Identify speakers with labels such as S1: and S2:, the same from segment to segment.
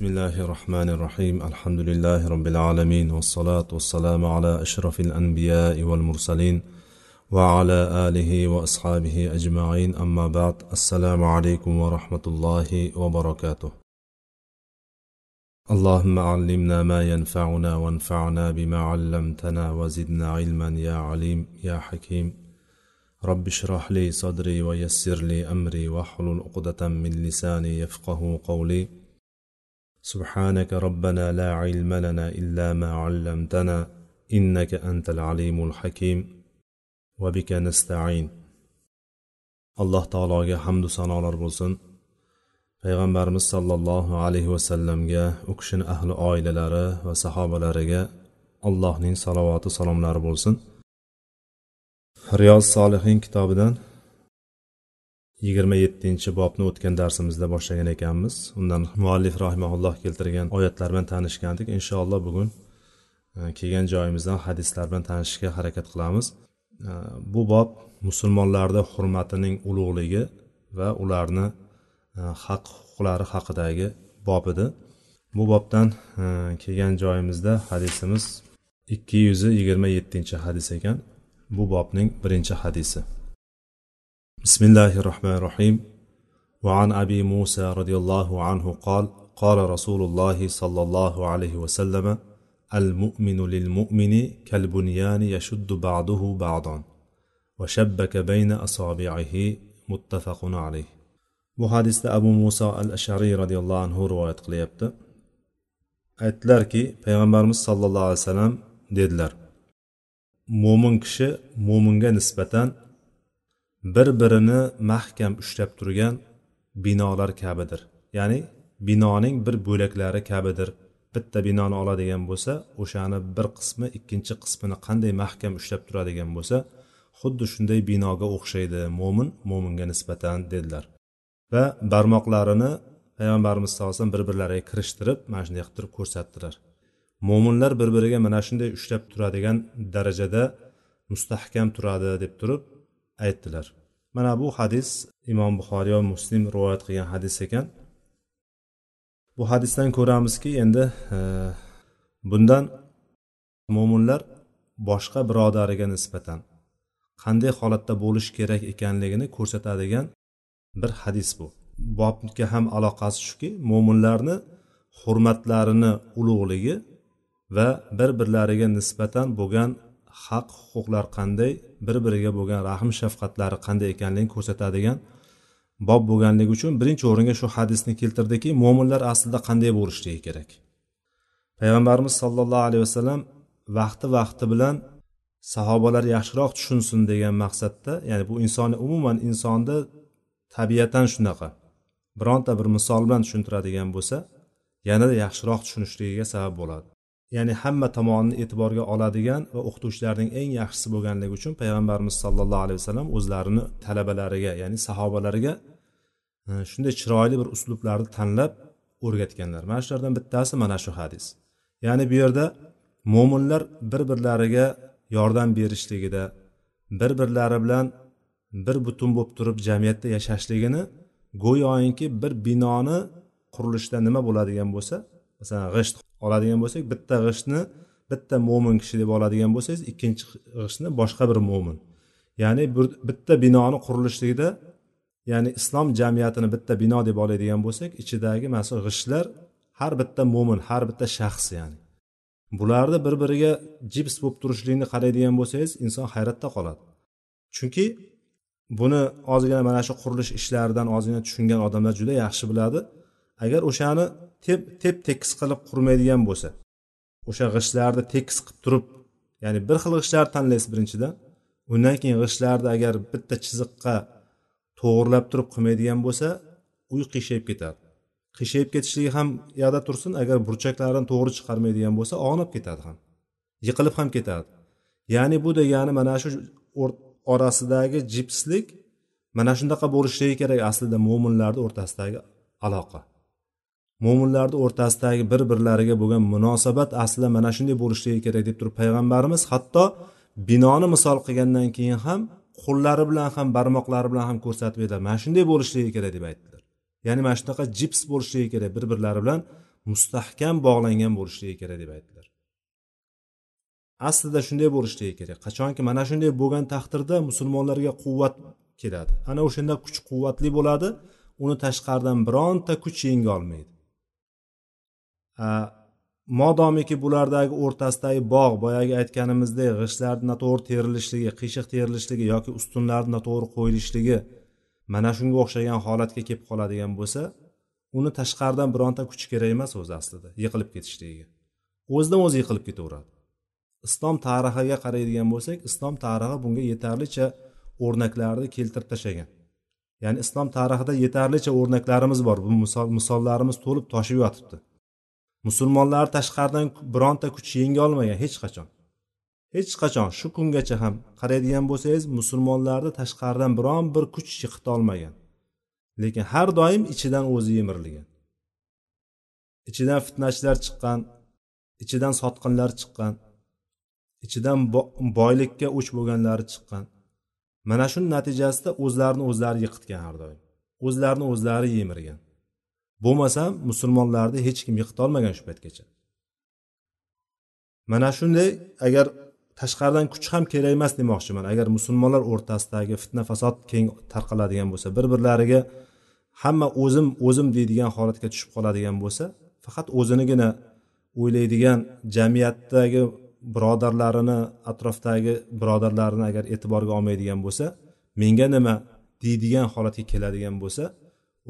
S1: بسم الله الرحمن الرحيم الحمد لله رب العالمين والصلاة والسلام على أشرف الأنبياء والمرسلين وعلى آله وأصحابه أجمعين أما بعد السلام عليكم ورحمة الله وبركاته اللهم علمنا ما ينفعنا وانفعنا بما علمتنا وزدنا علما يا عليم يا حكيم رب اشرح لي صدري ويسر لي أمري واحلل عقدة من لساني يفقه قولي سبحانك ربنا لا علم لنا إلا ما علمتنا إنك أنت العليم الحكيم وبك نستعين alloh taologa hamdu sanolar bo'lsin payg'ambarimiz sollallohu alayhi vasallamga u kishini ahli oilalari va sahobalariga allohning salovati salomlari bo'lsin riyoz solihin kitobidan yigirma yettinchi bobni o'tgan darsimizda boshlagan ekanmiz. Undan muallif rahimaulloh keltirgan oyatlar bilan tanishgandik. Inshaalloh bugun e, kelgan joyimizdan hadislar bilan tanishishga harakat qilamiz. E, bu bob musulmonlarni hurmatining ulug'ligi va ularni e, haq huquqlari haqidagi bob edi. Bu bobdan kelgan joyimizda hadisimiz ikki yuz yigirma yettinchi hadis ekan. Bu bobning birinchi hadisi. بسم الله الرحمن الرحيم وعن أبي موسى رضي الله عنه قال قال رسول الله صلى الله عليه وسلم المؤمن للمؤمن كالبنيان يشد بعضه بعضا وشبك بين أصابعه متفق عليه bu hadisda abu muso al ashariy roziyallohu anhu rivoyat qilyapti aytdilarki payg'ambarimiz sollallohu alayhi vasallam dedilar mo'min kishi mo'minga nisbatan bir birini mahkam ushlab turgan binolar kabidir. Ya'ni binoning bir bo'laklari kabidir. Bitta binoni oladigan bo'lsa o'shani bir qismi ikkinchi qismini qanday mahkam ushlab turadigan bo'lsa xuddi shunday binoga o'xshaydi mo'min mo'minga nisbatan dedilar. Va barmoqlarini payg'ambarimiz sallallohu alayhi vasallam bir birlariga kirishtirib mana shunday qilib turib ko'rsatdilar. Mo'minlar bir biriga mana shunday ushlab turadigan darajada mustahkam turadi deb turib aytdilar. Mana bu hadis imom buxoriy va muslim rivoyat qilgan hadis ekan. Bu hadisdan ko'ramizki endi e, bundan mo'minlar boshqa birodariga nisbatan qanday holatda bo'lish kerak ekanligini ko'rsatadigan bir hadis bu. Bobga ham aloqasi shuki mo'minlarni hurmatlarini ulug'ligi va bir birlariga nisbatan bo'lgan haq huquqlar qanday bir biriga bo'lgan rahm shafqatlari qanday ekanligini ko'rsatadigan bob bo'lganligi uchun birinchi o'ringa shu hadisni keltirdiki mo'minlar aslida qanday bo'lishligi kerak. Payg'ambarimiz sollallohu alayhi vasallam vaqti vaqti bilan sahobalar yaxshiroq tushunsin degan maqsadda ya'ni bu insonni umuman insonni tabiatan shunaqa bironta bir misol bilan tushuntiradigan bo'lsa yanada yaxshiroq tushunishligiga sabab bo'ladi. Ya'ni hamma tomonni e'tiborga oladigan va o'qituvchilarning eng yaxshisi bo'lganligi uchun payg'ambarimiz sollallohu alayhi vasallam o'zlarini talabalariga ya'ni sahobalariga e, shunday chiroyli bir uslublarni tanlab o'rgatganlar. Mana shulardan bittasi mana shu hadis. Ya'ni bu yerda mo'minlar bir birlariga yordam berishligida bir birlari bilan bir butun bo'lib turib jamiyatda yashashligini go'yoki bir binoni qurilishida nima bo'ladigan bo'lsa masalan g'isht oladigan bo'lsak bitta g'ishtni bitta mo'min kishi deb oladigan bo'lsangiz ikkinchi g'ishtni boshqa bir mo'min. Ya'ni bir bitta binoni qurilishligida ya'ni islom jamiyatini bitta bino deb oladigan bo'lsak ichidagi masalan g'ishtlar har bitta mo'min har bitta shaxs ya'ni. Bularni bir biriga jips bo'lib turishligini qaraydigan bo'lsangiz inson hayratda qoladi. Chunki buni ozgina mana shu qurilish ishlaridan ozgina tushungan odamlar juda yaxshi biladi. Agar o'shani tep tep tekis qilib qurmaydigan bo'lsa o'sha g'ishtlarni tekis qilib turib ya'ni bir xil g'ishtlarni tanlaysiz birinchidan undan keyin g'ishtlarni agar bitta chiziqqa to'g'irlab turib qilmaydigan bo'lsa uy qiyshayib ketadi qiyshayib ketishligi ham yoqda tursin agar burchaklarini to'g'ri chiqarmaydigan bo'lsa og'nab ketadi ham yiqilib ham ketadi. Ya'ni bu degani mana shu orasidagi jipslik mana shunaqa bo'lishligi kerak aslida mo'minlarni o'rtasidagi aloqa. Mo'minlarni o'rtasidagi bir birlariga bo'lgan munosabat aslida mana shunday bo'lishligi kerak deb turib payg'ambarimiz hatto binoni misol qilgandan keyin ham qo'llari bilan ham barmoqlari bilan ham ko'rsatib berdilar. Mana shunday bo'lishligi kerak deb aytdilar. Ya'ni mana shunaqa jips bo'lishligi kerak bir birlari bilan mustahkam bog'langan bo'lishligi kerak deb aytdilar. Aslida shunday bo'lishligi kerak. Qachonki mana shunday bo'lgan taqdirda musulmonlarga quvvat keladi. Ana o'shanda kuch quvvatli bo'ladi. Uni tashqaridan bironta kuch yenga olmaydi. Э, modomiki bulardagi o'rtasidagi bog' boyagi aytganimizdek g'ishtlarni noto'g'ri terilishligi qiyshiq terilishligi yoki ustunlarni noto'g'ri qo'yilishligi mana shunga o'xshagan holatga kelib qoladigan bo'lsa uni tashqaridan bironta kuch kerak emas o'zi aslida yiqilib ketishligiga. O'zidan o'zi yiqilib ketaveradi. Islom tarixiga qaraydigan bo'lsak islom tarixi bunga yetarlicha o'rnaklarni keltirib tashlagan. Ya'ni islom tarixida yetarlicha o'rnaklarimiz bor bu misol misollarimiz to'lib toshib yotibdi. Musulmonlar tashqaridan bironta kuch yenga olmagan hech qachon. Hech qachon. Shu kungacha ham qaraydigan bo'lsangiz musulmonlarni tashqaridan biron bir kuch yiqita olmagan. Lekin har doim ichidan o'zi yemirilgan. Ichidan fitnachilar chiqqan ichidan sotqinlar chiqqan ichidan boylikka o'ch bo'lganlari chiqqan. Mana shu natijasida o'zlarini o'zlari yiqitgan har doim. O'zlarini o'zlari yemirgan. Bo'lmasam musulmonlarni hech kim yiqitolmagan shu paytgacha. Mana shunday agar tashqaridan kuch ham kerak emas demoqchiman. Agar musulmonlar o'rtasidagi fitna fasod keng tarqaladigan bo'lsa bir birlariga hamma o'zim o'zim deydigan holatga tushib qoladigan bo'lsa faqat o'zinigina o'ylaydigan jamiyatdagi birodarlarini atrofdagi birodarlarini agar e'tiborga olmaydigan bo'lsa menga nima deydigan holatga keladigan bo'lsa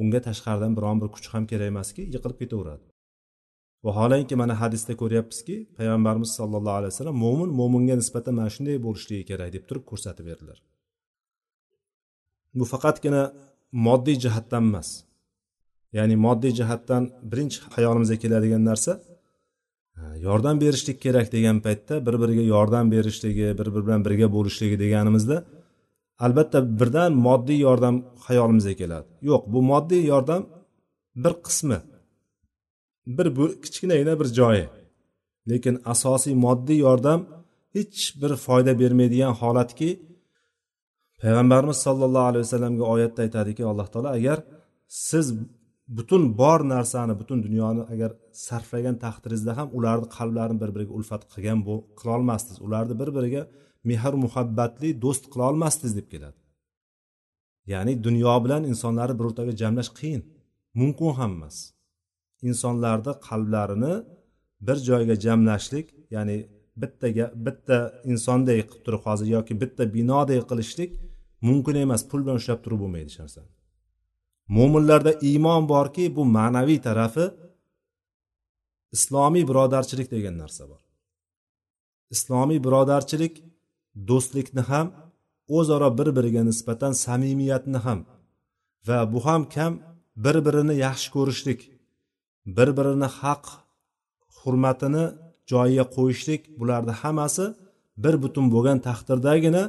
S1: unga tashqaridan biron bir kuch ham kerak emaski yiqilib ketaveradi. Vaholanki mana hadisda ko'ryapmizki payg'ambarimiz sollallohu alayhi vasallam mo'min mo'minga nisbatan mana shunday bo'lishligi kerak deb turib ko'rsatib berdilar. Bu faqatgina moddiy jihatdan emas ya'ni moddiy jihatdan birinchi hayolimizga keladigan narsa yordam berishlik kerak degan paytda bir biriga yordam berishligi bir biri bilan birga bo'lishligi deganimizda albatta birdan moddiy yordam hayolimizga keladi. Yo'q bu moddiy yordam bir qismi. Bir bu kichkinagina bir joyi. Lekin asosiy moddiy yordam hech bir foyda bermaydigan holatki payg'ambarimiz sollallohu alayhi vasallamga oyatda aytadiki alloh taolo agar siz butun bor narsani butun dunyoni agar sarflagan taqdiringizda ham ularni qalblarini bir biriga ulfat qilgan qilolmasdingiz. Ularni bir biriga mehr muhabbatli do'st qila olmasdingiz deb keladi. Ya'ni dunyo bilan insonlarni bir o'rtaga jamlash qiyin mumkin ham emas. Insonlarni qalblarini bir joyga jamlashlik ya'ni bittaga bitta insonday qilib turib hozir yoki bitta binoday qilishlik mumkin emas pul bilan ushlab turib bo'lmaydi hech narsani mo'minlarda iymon borki bu ma'naviy tarafi islomiy birodarchilik degan narsa bor. Islomiy birodarchilik do'stlikni ham o'zaro bir biriga nisbatan samimiyatni ham va bu ham kam bir birini yaxshi ko'rishlik bir birini haq hurmatini joyiga qo'yishlik bularni hammasi bir butun bo'lgan taqdirdagina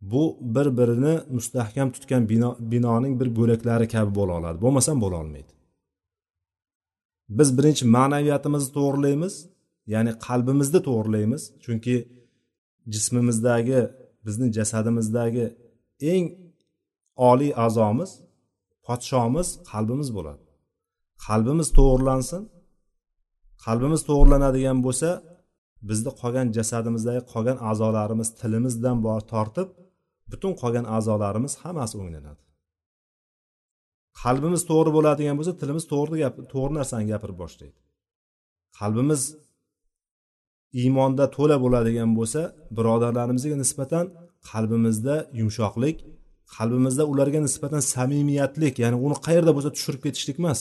S1: bu bir birini mustahkam tutgan bino binoning bir bo'laklari kabi bo'la oladi. Bo'lmasam bo'la olmaydi. Biz birinchi ma'naviyatimizni to'g'irlaymiz ya'ni qalbimizni to'g'irlaymiz chunki jismimizdagi bizni jasadimizdagi eng oliy a'zomiz podshomiz qalbimiz bo'ladi. Qalbimiz to'g'irlansin. Qalbimiz to'g'irlanadigan bo'lsa bizni qolgan jasadimizdagi qolgan a'zolarimiz tilimizdan bor tortib butun qolgan a'zolarimiz hammasi o'nglanadi. Qalbimiz to'g'ri bo'ladigan bo'lsa tilimiz to'g'ri gap to'g'ri narsani gapirib boshlaydi. Qalbimiz iymonda to'la bo'ladigan bo'lsa birodarlarimizga nisbatan qalbimizda yumshoqlik qalbimizda ularga nisbatan samimiyatlik ya'ni uni qayerda bo'lsa tushirib ketishlik emas.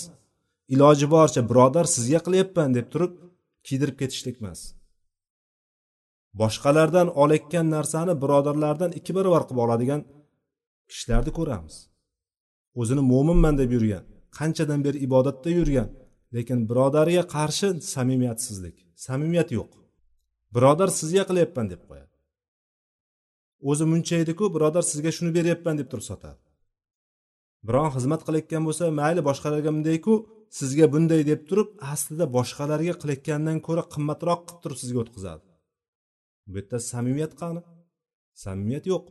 S1: Iloji boricha birodar sizga qilyapman deb turib kiydirib ketishlik emas. Boshqalardan olayotgan narsani birodarlardan ikki barobar qilib oladigan kishilarni ko'ramiz. O'zini mo'minman deb yurgan qanchadan beri ibodatda yurgan lekin birodariga qarshi samimiyatsizlik samimiyat yo'q. Birodar sizga qilyapman deb qo'yadi. O'zi muncha ediku birodar sizga shuni beryapman deb turib sotadi. Biron xizmat qilayotgan bo'lsa mayli boshqalarga bundayku sizga bunday deb turib aslida boshqalarga qilayotgandan ko'ra qimmatroq qilib turib sizga o'tkazadi. Bu yerda samimiyat qani? Samimiyat yo'q.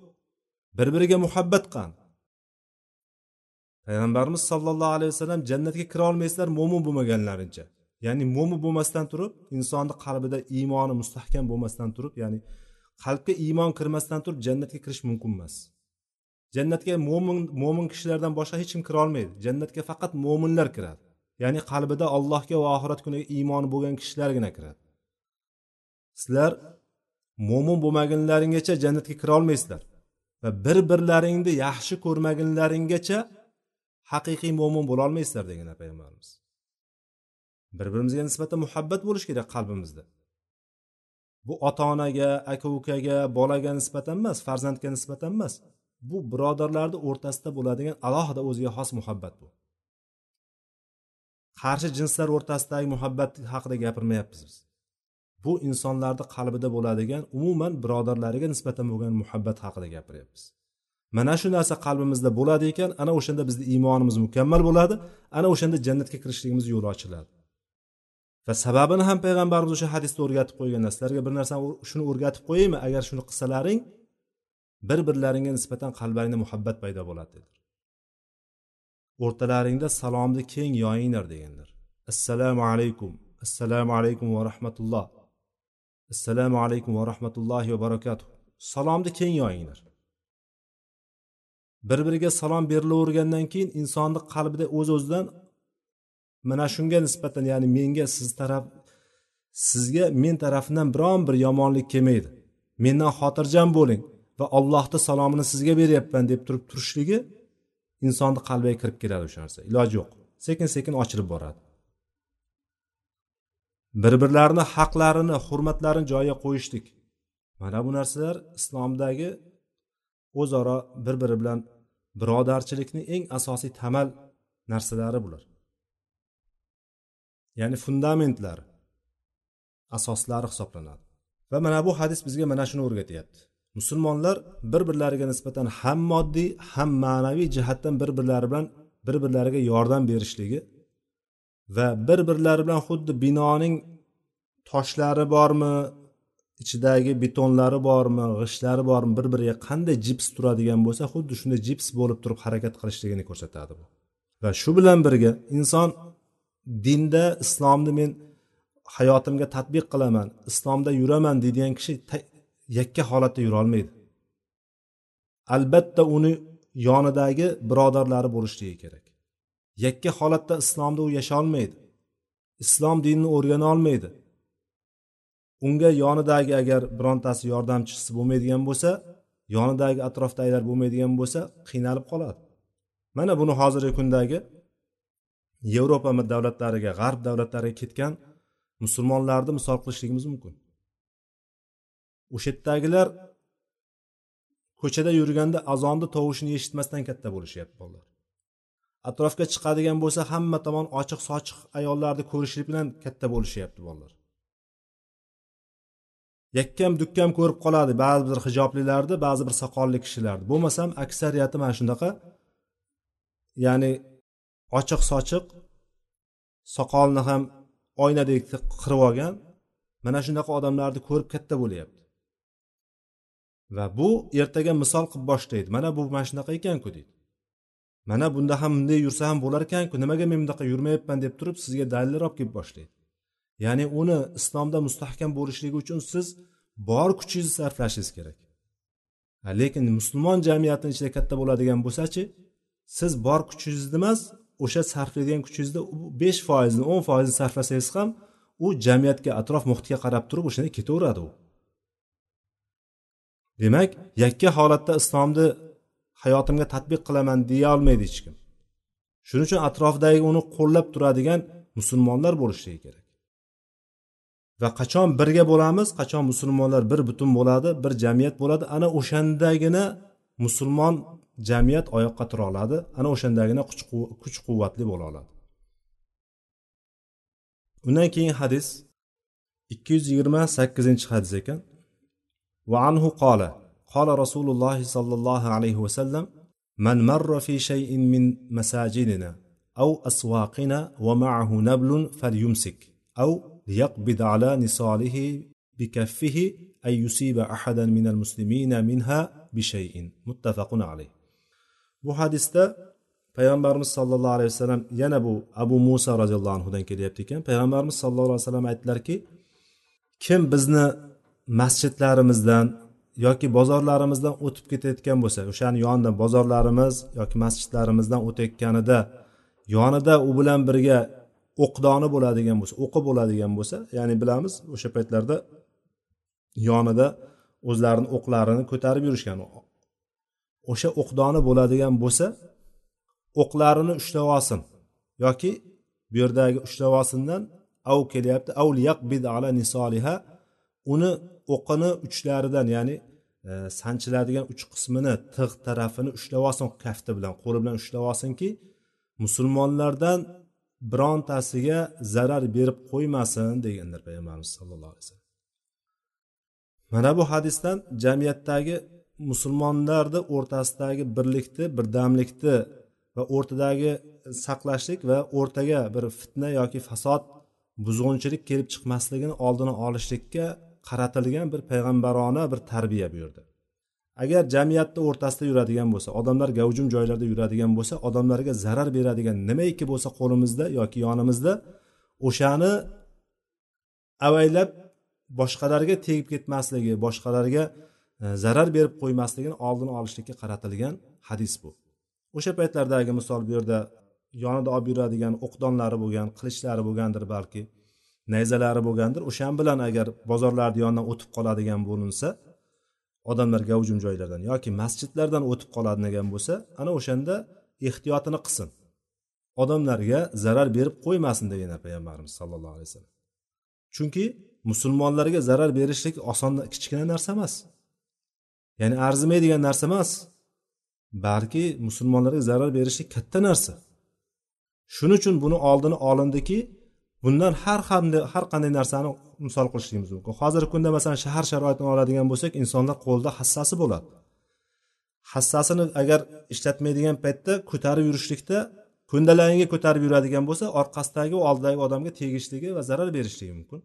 S1: Bir biriga muhabbat qani? Payg'ambarimiz sollallohu alayhi vasallam jannatga kira olmaysizlar mo'min bo'lmaganlaringcha ya'ni mo'min bo'lmasdan turib insonni qalbida iymoni mustahkam bo'lmasdan turib ya'ni qalbga iymon kirmasdan turib jannatga kirish mumkin emas. Jannatga mo'min mo'min kishilardan boshqa hech kim kira olmaydi. Jannatga faqat mo'minlar kiradi. Ya'ni qalbida allohga va oxirat kuniga iymoni bo'lgan kishilargina kiradi. Sizlar mo'min bo'lmagunlaringgacha jannatga kira olmaysizlar va bir birlaringni yaxshi ko'rmagunlaringgacha haqiqiy mo'min bo'lolmaysizlar degan payg'ambarimiz. Bir birimizga nisbatan muhabbat bo'lishi kerak qalbimizda. Bu ota onaga aka ukaga bolaga nisbatan emas farzandga nisbatan emas. Bu birodarlarni o'rtasida bo'ladigan alohida o'ziga xos muhabbat bu. Qarshi jinslar o'rtasidagi muhabbat haqida gapirmayapmiz biz. Bu insonlarni qalbida bo'ladigan umuman birodarlariga nisbatan bo'lgan muhabbat haqida gapiryapmiz. Mana shu narsa qalbimizda bo'ladi ekan ana o'shanda bizni iymonimiz mukammal bo'ladi ana o'shanda jannatga kirishligimiz yo'li ochiladi. Va sababini ham payg'ambarimiz o'sha hadisda o'rgatib qo'yganlar sizlarga bir narsani shuni o'rgatib qo'yaymi? Agar shuni qilsalaring bir birlaringga nisbatan qalblaringda muhabbat paydo bo'ladi dedilar. O'rtalaringda salomni keng yoyinglar deganlar. Assalomu alaykum. Assalomu alaykum va rahmatulloh. Assalomu alaykum va rahmatullohi va barakatuh. Salomni keng yoyinglar. Bir biriga salom berilavergandan keyin insonni qalbida o'z o'zidan mana shunga nisbatan ya'ni menga siz taraf sizga men tarafimdan biron bir yomonlik kelmaydi. Mendan xotirjam bo'ling va allohni salomini sizga beryapman deb turib turishligi insonni qalbiga kirib keladi o'sha narsa. Iloji yo'q. Sekin sekin ochilib boradi. Bir birlarini haqlarini hurmatlarini joyiga qo'yishlik. Mana bu narsalar islomdagi o'zaro bir biri bilan birodarchilikni eng asosiy tamal narsalari bular. Ya'ni fundamentlar asoslari hisoblanadi. Va mana bu hadis bizga mana shuni o'rgatyapti. Musulmonlar bir birlariga nisbatan ham moddiy ham ma'naviy jihatdan bir birlari bilan bir birlariga yordam berishligi va bir birlari bilan xuddi binoning toshlari bormi ichidagi betonlari bormi g'ishtlari bormi bir biriga qanday jips turadigan bo'lsa xuddi shunday jips bo'lib turib harakat qilishligini ko'rsatadi bu. Va shu bilan birga inson dinda islomni men hayotimga tadbiq qilaman islomda yuraman deydigan kishi yakka holatda yurolmaydi albatta uni yonidagi birodarlari bo'lishligi kerak. Yakka holatda islomda u yasholmaydi islom dinini o'rgana olmaydi. Unga yonidagi agar birontasi yordamchisi bo'lmaydigan bo'lsa yonidagi atrofdagilar bo'lmaydigan bo'lsa qiynalib qoladi. Mana buni hozirgi kundagi yevropa davlatlariga g'arb davlatlariga ketgan musulmonlarni misol qilishligimiz mumkin. O'sha yerdagilar ko'chada yurganda azonni tovushini eshitmasdan katta bo'lishyapti bolalar. Atrofga chiqadigan bo'lsa hamma tomon ochiq sochiq ayollarni ko'rishlik bilan katta bo'lishyapti bolalar. Yakkam dukkam ko'rib qoladi ba'zi bir hijoblilarni ba'zi bir soqolli kishilarni bo'lmasam aksariyati mana shunaqa. Ya'ni ochiq sochiq soqolni ham oynadek qirib olgan. Mana shunaqa odamlarni ko'rib katta bo'lyapti. Va bu ertaga misol qilib boshlaydi. Mana bu mana shunaqa ekanku deydi. Mana bunda ham bunday yursa ham bo'lar ekanku. Nimaga men bunaqa yurmayapman deb turib sizga dalillar olib kelib boshlaydi. Ya'ni uni islomda mustahkam bo'lishligi uchun siz bor kuchingizni sarflashingiz kerak. Lekin musulmon jamiyatini ichida katta bo'ladigan bo'lsachi siz bor kuchingizni emas o'sha sarflaydigan kuchingizni besh foizini o'n foizini sarflasangiz ham u jamiyatga atrof muhitga qarab turib o'shanda ketaveradi u. Demak yakka holatda islomni hayotimga tatbiq qilaman deya olmaydi hech kim. Shuning uchun atrofdagi uni qo'llab turadigan musulmonlar bo'lishligi kerak. Va qachon birga bo'lamiz qachon musulmonlar bir butun bo'ladi bir jamiyat bo'ladi ana o'shandagina musulmon jamiyat oyoqqa tura oladi ana o'shandagina kuch quvvatli bo'la oladi. Undan keyin hadis ikki yuz yigirma sakkizinchi hadis ekan. قال قال رسول الله صلى الله عليه وسلم من مر في شيء من مساجدنا أو أسواقنا ومعه نبل فليمسك أو ليقبض على نصاله بكفه أن يصيب أحدا من المسلمين منها بشيء متفق عليه bu hadisda payg'ambarimiz sollallohu alayhi vasallam yana bu abu muso roziyallohu anhudan kelyapti ekan. Payg'ambarimiz sallallohu alayhi vasallam aytdilarki kim bizni masjidlarimizdan yoki bozorlarimizdan o'tib ketayotgan bo'lsa o'shani yonida bozorlarimiz yoki masjidlarimizdan o'tayotganida yonida u bilan birga o'qdoni bo'ladigan bo'lsa o'qi bo'ladigan bo'lsa ya'ni bilamiz o'sha paytlarda yonida o'zlarini o'qlarini ko'tarib yurishgan o'sha o'qdoni bo'ladigan bo'lsa o'qlarini ushlab olsin. Yoki bu yerdagi ushlab olsindan av kelyapti ala nisoliha uni o'qini uchlaridan ya'ni e, sanchiladigan uch qismini tig' tarafini ushlab olsin kafti bilan qo'li bilan ushlab olsinki musulmonlardan birontasiga zarar berib qo'ymasin deganlar payg'ambarimiz sallallohu alayhi vasallam. Mana bu hadisdan jamiyatdagi musulmonlarni o'rtasidagi birlikni birdamlikni va o'rtadagi saqlashlik va o'rtaga bir fitna yoki fasod buzg'unchilik kelib chiqmasligini oldini olishlikka qaratilgan bir payg'ambarona bir tarbiya buyurdi. Agar jamiyatni o'rtasida yuradigan bo'lsa odamlar gavjum joylarda yuradigan bo'lsa odamlarga zarar beradigan nimaiki bo'lsa qo'limizda yoki yonimizda o'shani avaylab boshqalarga tegib ketmasligi boshqalarga E, zarar berib qo'ymasligini oldini olishlikka qaratilgan hadis bu. O'sha paytlardagi misol bu yerda yonida olib yuradigan o'qdonlari bo'lgan qilichlari bo'lgandir balki nayzalari bo'lgandir. O'shan bilan agar bozorlarni yonidan o'tib qoladigan bo'linsa odamlar gavjum joylardan yoki masjidlardan o'tib qoladigan bo'lsa ana o'shanda ehtiyotini qilsin. Odamlarga zarar berib qo'ymasin degan payg'ambarimiz sallallohu alayhi vasallam. Chunki musulmonlarga zarar berishlik oson kichkina narsa emas. Ya'ni arzimaydigan narsa emas balki musulmonlarga zarar berishi katta narsa. Shuning uchun buni oldini olindiki bundan har qanday har qanday narsani misol qilishligimiz mumkin. Hozirgi kunda masalan shahar sharoitini oladigan bo'lsak insonlar qo'lida hassasi bo'ladi. Hassasini agar ishlatmaydigan paytda ko'tarib yurishlikda ko'ndalagiga ko'tarib yuradigan bo'lsa orqasidagi va oldidagi odamga tegishligi va zarar berishligi mumkin.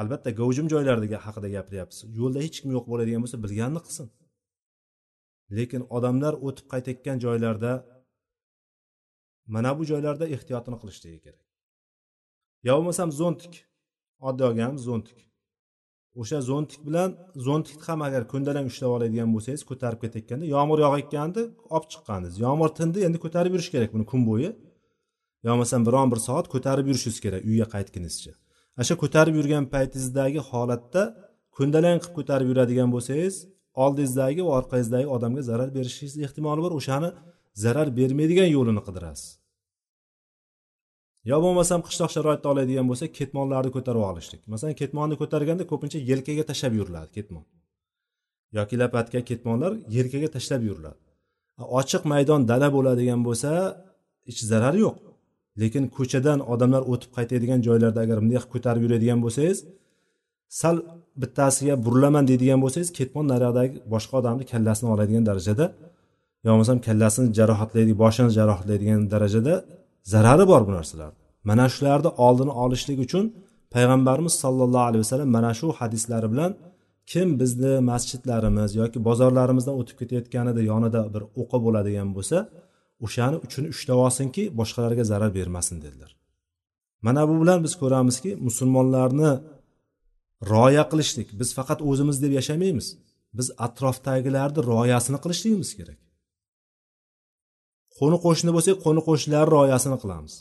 S1: Albatta gavjum joylardagi haqida gapiryapmiz yo'lda hech kim yo'q bo'ladigan bo'lsa bilganini qilsin. Lekin odamlar o'tib qaytayotgan joylarda mana bu joylarda ehtiyotini qilishligi kerak. Yo bo'lmasam zo'ntik. Oddiy olganimiz zo'ntik. O'sha zo'ntik bilan zo'ntikni ham agar ko'ndalang ushlab oladigan bo'lsangiz ko'tarib ketayotganda yomg'ir yog'ayotgandi olib chiqqandingiz. Yomg'ir tindi endi ko'tarib yurish kerak buni kun bo'yi. Yo bo'lmasam biron bir soat ko'tarib yurishingiz kerak uyga qaytgunizcha ana shu ko'tarib yurgan paytingizdagi holatda ko'ndalang qilib ko'tarib yuradigan bo'lsangiz oldingizdagi va orqangizdagi odamga zarar berishingiz ehtimoli bor. O'shani zarar bermaydigan yo'lini qidirasiz. Yo bo'lmasam qishloq sharoitida oladigan bo'lsa ketmonlarni ko'tarib olishlik. Masalan ketmonni ko'targanda ko'pincha yelkaga tashlab yuriladi ketmon. Yoki lapatka ketmonlar yelkaga tashlab yuriladi. Ochiq maydon dala bo'ladigan bo'lsa hech zarari yo'q. Lekin ko'chadan odamlar o'tib qaytadigan joylarda agar bunday qilib ko'tarib yuradigan bo'lsangiz sal bittasiga burilaman deydigan bo'lsangiz ketmon naryoqdagi boshqa odamni kallasini oladigan darajada yo bo'lmasam kallasini jarohatlaydi boshini jarohatlaydigan darajada zarari bor bu narsalarni mana shularni oldini olishlik uchun payg'ambarimiz sollallohu alayhi vasallam mana shu hadislari bilan kim bizni masjidlarimiz yoki bozorlarimizdan o'tib ketayotganida yonida bir o'qi bo'ladigan bo'lsa o'shani uchini ushlab olsinki boshqalarga zarar bermasin dedilar. Mana bu bilan biz ko'ramizki musulmonlarni rioya qilishlik biz faqat o'zimiz deb yashamaymiz. Biz atrofdagilarni rioyasini qilishligimiz kerak. Qo'ni qo'shni bo'lsak qo'ni qo'shnilar rioyasini qilamiz.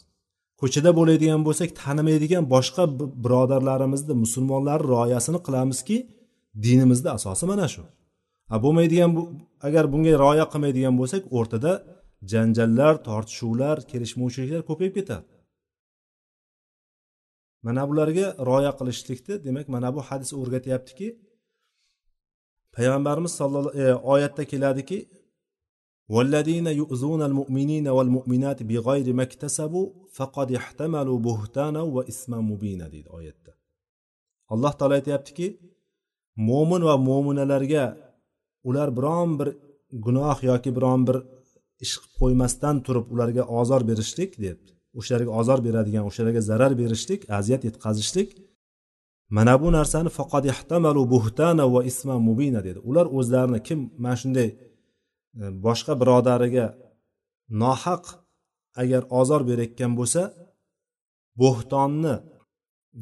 S1: Ko'chada bo'ladigan bo'lsak tanimaydigan boshqa birodarlarimizni musulmonlarni rioyasini qilamizki dinimizni asosi mana shu. A bo'lmaydigan agar bunga rioya qilmaydigan bo'lsak o'rtada janjallar tortishuvlar kelishmovchiliklar ko'payib ketadi mana bularga rioya qilishlikni demak mana bu hadis o'rgatyaptiki payg'ambarimiz sallallohu e, oyatda keladiki والذين يؤذون المؤمنين والمؤمنات بغير ما اكتسبوا فقد احتملوا بهتانا وإثما مبينا deydi oyatda alloh taolo aytyaptiki mo'min va mo'minalarga ular biron bir gunoh yoki biron bir ish qilib qo'ymasdan turib ularga ozor berishlik deyapti o'shalarga ozor beradigan o'shalarga zarar berishlik aziyat yetkazishlik. Mana bu narsani faqat ihtamalu buhtana va isma mubina dedi. Ular o'zlarini kim mana shunday e, boshqa birodariga nohaq agar ozor berayotgan bo'lsa bo'htonni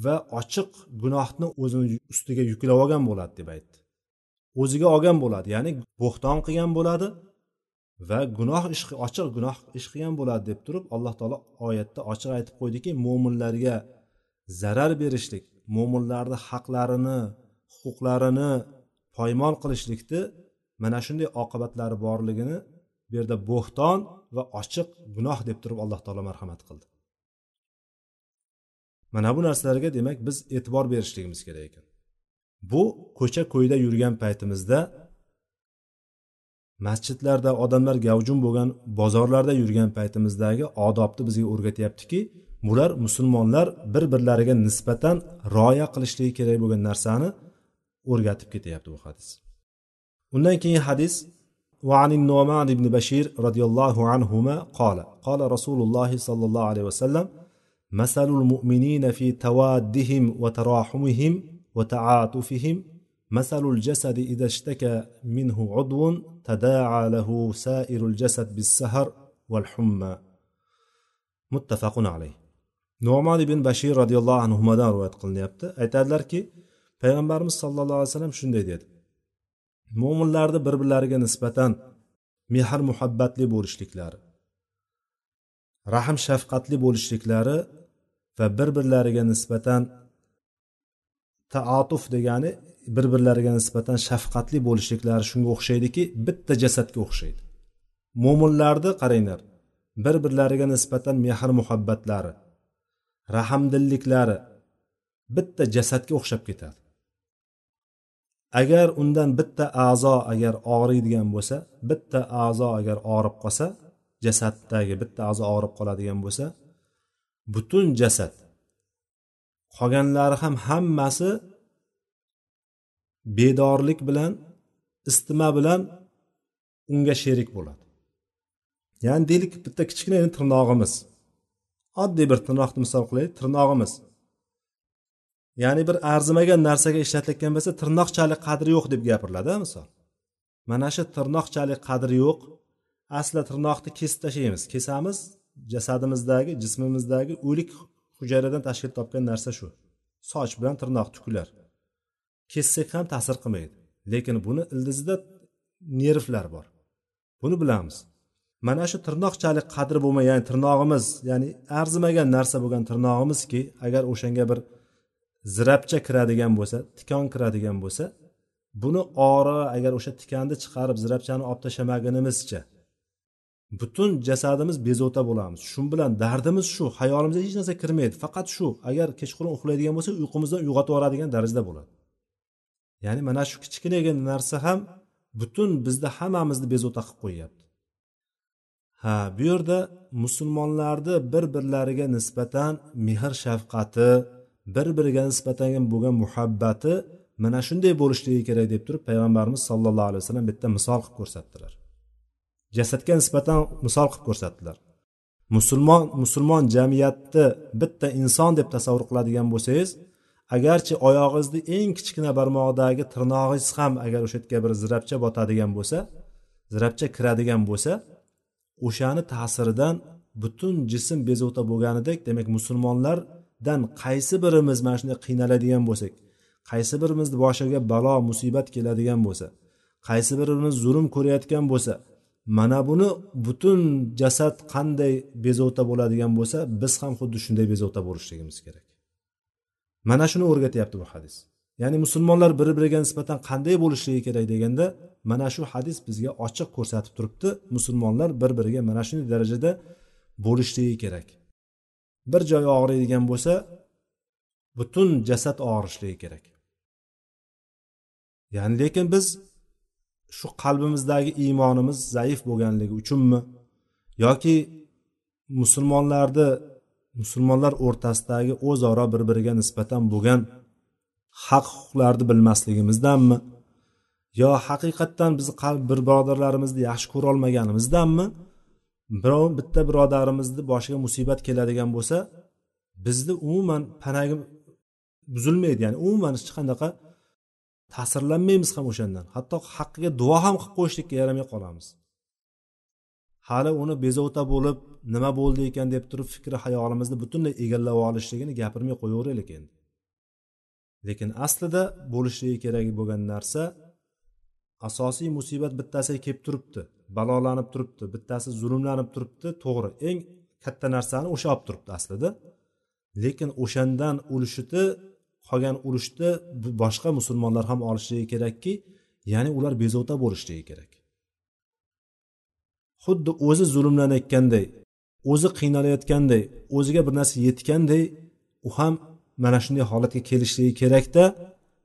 S1: va ochiq gunohni o'zini ustiga yuklab olgan bo'ladi deb aytdi. O'ziga olgan bo'ladi ya'ni bo'xton qilgan bo'ladi va gunoh ish ochiq gunoh ish qilgan bo'ladi deb turib alloh taolo oyatda ochiq aytib qo'ydiki mo'minlarga zarar berishlik mo'minlarni haqlarini huquqlarini poymol qilishlikni mana shunday oqibatlari borligini bu yerda bo'xton va ochiq gunoh deb turib alloh taolo marhamat qildi. Mana bu narsalarga demak biz e'tibor berishligimiz kerak ekan. Bu ko'cha ko'yda yurgan paytimizda masjidlarda odamlar gavjum bo'lgan bozorlarda yurgan paytimizdagi odobni bizga o'rgatyaptiki bular musulmonlar bir birlariga nisbatan rioya qilishligi kerak bo'lgan narsani o'rgatib ketyapti bu hadis undan keyin hadis وعن النعمان بن بشير رضي الله عنهما قال قال رسول الله صلى الله عليه وسلم مثل المؤمنين في توادهم وتراحمهم وتعاطفهم مثل الجسد إذا اشتكى منه عضو تداعى له سائر الجسد بالسهر والحمى متفق عليه nu'mon ibn bashir roziyallohu anhudan rivoyat qilinyapti aytadilarki payg'ambarimiz sollallohu alayhi vasallam shunday dedi mo'minlarni bir birlariga nisbatan mehr muhabbatli bo'lishliklari rahm shafqatli bo'lishliklari va bir birlariga nisbatan taatuf degani bir birlariga nisbatan shafqatli bo'lishliklari shunga o'xshaydiki bitta jasadga o'xshaydi. Mo'minlarni qaranglar bir birlariga nisbatan mehr muhabbatlari rahmdilliklari bitta jasadga o'xshab ketadi. Agar undan bitta a'zo agar og'riydigan bo'lsa bitta a'zo agar og'rib qolsa jasaddagi bitta a'zo og'rib qoladigan bo'lsa butun jasad qolganlari ham hammasi bedorlik bilan istima bilan unga sherik bo'ladi. Ya'ni deylik bitta kichkina tirnog'imiz. Oddiy bir tirnoqni misol qilaylik tirnog'imiz. Ya'ni bir arzimagan narsaga ishlatilayotgan bo'lsa tirnoqchalik qadri yo'q deb gapiriladi misol. Mana shu tirnoqchalik qadri yo'q. Asli tirnoqni kesib tashlaymiz. Kesamiz jasadimizdagi jismimizdagi o'lik hujayradan tashkil topgan narsa shu. Soch bilan tirnoq tuklar kessak ham ta'sir qilmaydi lekin buni ildizida nervlar bor. Buni bilamiz. Mana shu tirnoqchalik qadri bo'lmagan ya'ni tirnog'imiz ya'ni arzimagan narsa bo'lgan tirnog'imizki agar o'shanga bir zirabcha kiradigan bo'lsa tikon kiradigan bo'lsa buni ori agar o'sha tikanni chiqarib zirabchani olib tashlamagunimizcha butun jasadimiz bezovta bo'lamiz. Shu bilan dardimiz shu hayolimizga hech narsa kirmaydi. Faqat shu agar kechqurun uxlaydigan bo'lsak uyqumizdan uyg'otib yuboradigan darajada bo'ladi. Ya'ni mana shu kichkinagina narsa ham butun bizni hammamizni bezovta qilib qo'yyapti. Ha bu yerda musulmonlarni bir birlariga nisbatan mehr shafqati bir biriga nisbatan bo'lgan muhabbati mana shunday bo'lishligi kerak deb turib payg'ambarimiz sollallohu alayhi vasallam bitta misol qilib ko'rsatdilar. Jasadga nisbatan misol qilib ko'rsatdilar. Musulmon musulmon jamiyatni bitta inson deb tasavvur qiladigan bo'lsangiz agarchi oyog'ingizni eng kichkina barmog'idagi tirnog'ingiz ham agar o'sha yerga bir zirabcha botadigan bo'lsa zirabcha kiradigan bo'lsa o'shani ta'siridan butun jism bezovta bo'lganidek demak musulmonlardan qaysi birimiz mana shunday qiynaladigan bo'lsak qaysi birimizni boshiga balo musibat keladigan bo'lsa qaysi birimiz zulm ko'rayotgan bo'lsa mana buni butun jasad qanday bezovta bo'ladigan bo'lsa biz ham xuddi shunday bezovta bo'lishligimiz kerak. Mana shuni o'rgatyapti bu hadis. Ya'ni musulmonlar bir biriga nisbatan qanday bo'lishligi kerak deganda mana shu hadis bizga ochiq ko'rsatib turibdi. Musulmonlar bir biriga mana shunday darajada bo'lishligi kerak. Bir joy og'riydigan bo'lsa butun jasad og'rishligi kerak. Ya'ni lekin biz shu qalbimizdagi iymonimiz zaif bo'lganligi uchunmi? Yoki musulmonlarni musulmonlar o'rtasidagi o'zaro bir biriga nisbatan bo'lgan haq huquqlarni bilmasligimizdanmi? Yo haqiqatdan biz bir birodarlarimizni yaxshi ko'rolmaganimizdanmi? Birov bitta birodarimizni boshiga musibat keladigan bo'lsa bizni umuman panagi buzilmaydi. Ya'ni umuman hech qanaqa ta'sirlanmaymiz ham o'shandan. Hatto haqqiga duo ham qilib qo'yishlikka yaramay qolamiz. Hali uni bezovta bo'lib nima bo'ldi ekan deb turib fikri xayolimizni butunlay egallab olishligini gapirmay qo'yaveraylik endi. Lekin aslida bo'lishligi kerak bo'lgan narsa asosiy musibat bittasiga kelib turibdi balolanib turibdi bittasi zulmlanib turibdi to'g'ri eng katta narsani o'sha olib turibdi aslida. Lekin o'shandan ulushini qolgan urushni boshqa musulmonlar ham olishligi kerakki ya'ni ular bezovta bo'lishligi kerak. Xuddi o'zi zulmlanayotganday o'zi qiynalayotganday o'ziga bir narsa yetganday u ham mana shunday holatga kelishligi kerakda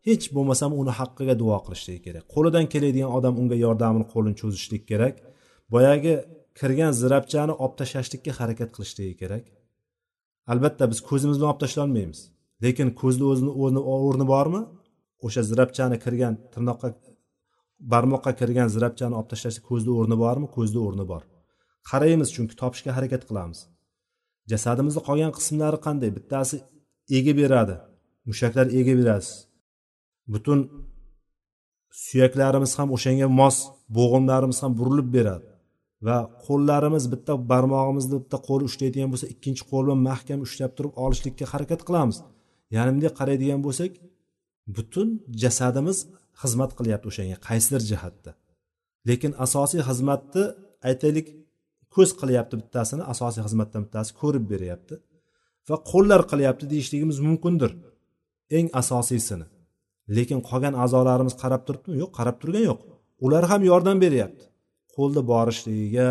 S1: hech bo'lmasam uni haqqiga duo qilishligi kerak. Qo'lidan keladigan odam unga yordamini qo'lini cho'zishlik kerak boyagi kirgan zirabchani olib tashlashlikka harakat qilishligi kerak. Albatta biz ko'zimiz bilan olib tashlolmaymiz lekin ko'zni o'zini o'rni bormi? O'sha zirabchani kirgan tirnoqqa barmoqqa kirgan zirabchani olib tashlashda ko'zni o'rni bormi? Ko'zni o'rni bor. Qaraymiz chunki topishga harakat qilamiz. Jasadimizni qolgan qismlari qanday? Bittasi ega beradi. Mushaklar ega berasiz. Butun suyaklarimiz ham o'shanga mos bo'g'imlarimiz ham burilib beradi. Va qo'llarimiz bitta barmog'imizni bitta qo'l ushlaydigan bo'lsa ikkinchi qo'l bilan mahkam ushlab turib olishlikka harakat qilamiz. Ya'ni bunday qaraydigan bo'lsak butun jasadimiz xizmat qilyapti o'shanga qaysidir jihatda. Lekin asosiy xizmatni aytaylik ko'z qilyapti bittasini asosiy xizmatdan bittasi ko'rib beryapti. Va qo'llar qilyapti deyishligimiz mumkindir eng asosiysini lekin qolgan a'zolarimiz qarab turibdimi? Yo'q qarab turgan yo'q. Ular ham yordam beryapti. Qo'lni borishligiga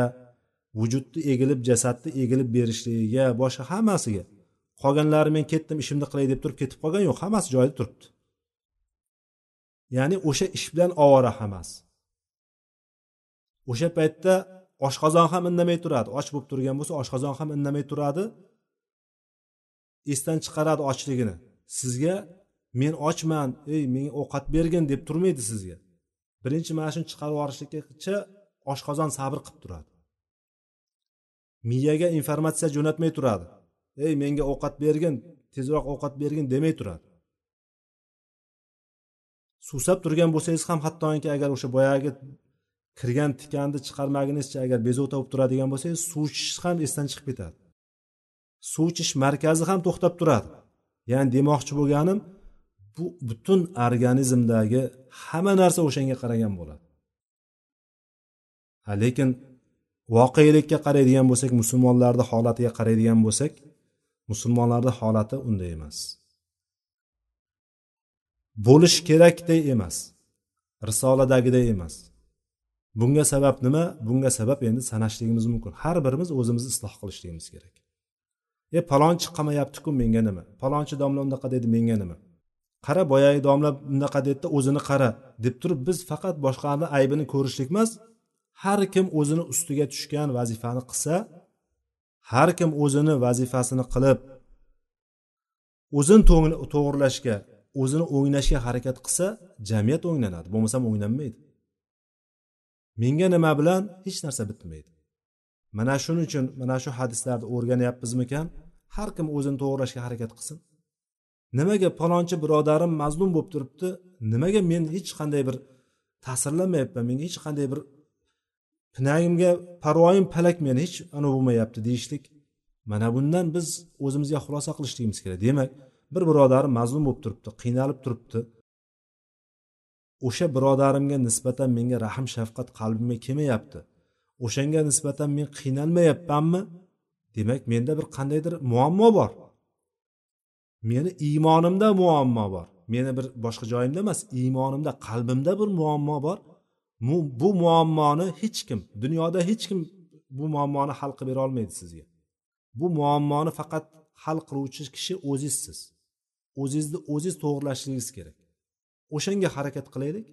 S1: vujudni egilib jasadni egilib berishligiga boshqa hammasiga. Qolganlari men ketdim ishimni qilay deb turib ketib qolgan yo'q hammasi joyida turibdi. Ya'ni o'sha ish bilan ovora hammasi. O'sha paytda oshqozon ham indamay turadi. Och bo'lib turgan bo'lsa oshqozon ham indamay turadi. Esdan chiqaradi ochligini. Sizga men ochman ey menga ovqat bergin deb turmaydi sizga. Birinchi mana shuni chiqarib yuborishlikkacha oshqozon sabr qilib turadi. Miyaga informatsiya jo'natmay turadi. Ey menga ovqat bergin tezroq ovqat bergin demay turadi suvsab turgan bo'lsangiz ham hattoki agar o'sha boyagi kirgan tikanni chiqarmagunizcha agar bezovta bo'lib turadigan bo'lsangiz suv ichish ham esdan chiqib ketadi. Suv ichish markazi ham to'xtab turadi. Ya'ni demoqchi bo'lganim bu butun organizmdagi hamma narsa o'shanga qaragan bo'ladi. Lekin voqelikka qaraydigan bo'lsak musulmonlarni holatiga qaraydigan bo'lsak musulmonlarni holati unday emas. Bo'lish kerakday emas. Risoladagiday emas. Bunga sabab nima? Bunga sabab endi sanashligimiz mumkin. Har birimiz o'zimizni isloh qilishligimiz kerak. E palonchi qamayaptiku menga nima? Palonchi domla unaqa dedi menga nima? Qara boyagi domla bunaqa dedida o'zini qara deb turib biz faqat boshqalarni aybini ko'rishlik emas. Har kim o'zini ustiga tushgan vazifani qilsa har kim o'zini vazifasini qilib o'zini to'g'irlashga o'zini o'nglashga harakat qilsa jamiyat o'nglanadi bo'lmasam o'nglanmaydi menga nima bilan hech narsa bitmaydi. Mana shuning uchun mana shu hadislarni o'rganyapmizmikan? Har kim o'zini to'g'irlashga harakat qilsin. Nimaga palonchi birodarim mazlum bo'lib turibdi? Nimaga men hech qanday bir ta'sirlanmayapman menga hech qanday bir pinagimga parvoyim palak meni hech anavi bo'lmayapti deyishlik. Mana bundan biz o'zimizga xulosa qilishligimiz kerak. Demak bir birodarim mazlum bo'lib turibdi qiynalib turibdi. O'sha birodarimga nisbatan menga rahm shafqat qalbimga kelmayapti. O'shanga nisbatan men qiynalmayapmanmi? Demak menda bir qandaydir muammo bor. Meni iymonimda muammo bor. Meni bir boshqa joyimda emas iymonimda qalbimda bir muammo bor. Bu muammoni hech kim dunyoda hech kim bu muammoni hal qilib bera olmaydi sizga. Bu muammoni faqat hal qiluvchi kishi o'zizsiz. O'zingizni o'zingiz to'g'irlashingiz kerak. O'shanga harakat qilaylik.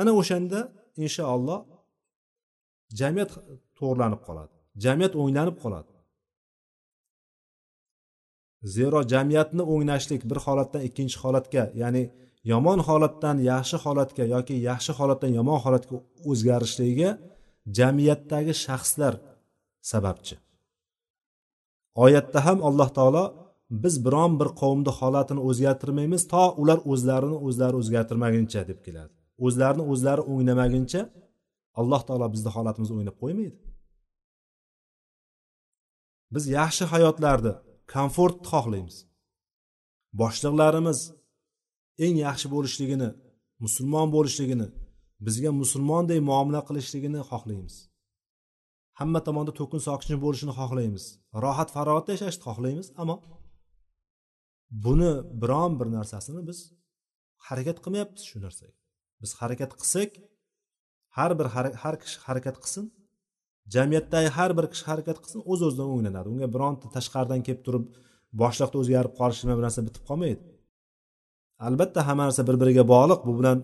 S1: Ana o'shanda inshaalloh jamiyat to'g'irlanib qoladi. Jamiyat o'nglanib qoladi. Zero jamiyatni o'nglashlik bir holatdan ikkinchi holatga ya'ni yomon holatdan yaxshi holatga yoki yaxshi holatdan yomon holatga o'zgarishligiga jamiyatdagi shaxslar sababchi. Oyatda ham alloh taolo biz biron bir qavmni holatini o'zgartirmaymiz to ular o'zlarini o'zlari o'zgartirmaguncha deb keladi. O'zlarini o'zlari o'nglamaguncha alloh taolo bizni holatimizni o'nglab qo'ymaydi. Biz yaxshi hayotlarni komfortni xohlaymiz. Boshliqlarimiz eng yaxshi bo'lishligini musulmon bo'lishligini bizga musulmonday muomala qilishligini xohlaymiz. Hamma tomonda to'kin sokin bo'lishini xohlaymiz. Rohat farog'atda yashashni xohlaymiz ammo buni biron bir narsasini biz harakat qilmayapmiz shu narsaga. Biz harakat qilsak har bir har kishi harakat qilsin jamiyatdagi har bir kishi harakat qilsin o'z o'zidan o'nglanadi. Unga bironta tashqaridan kelib turib boshliqda o'zgarib qolishi bilan bir narsa bitib qolmaydi. albatta hamma narsa bir biriga bog'liq bu bilan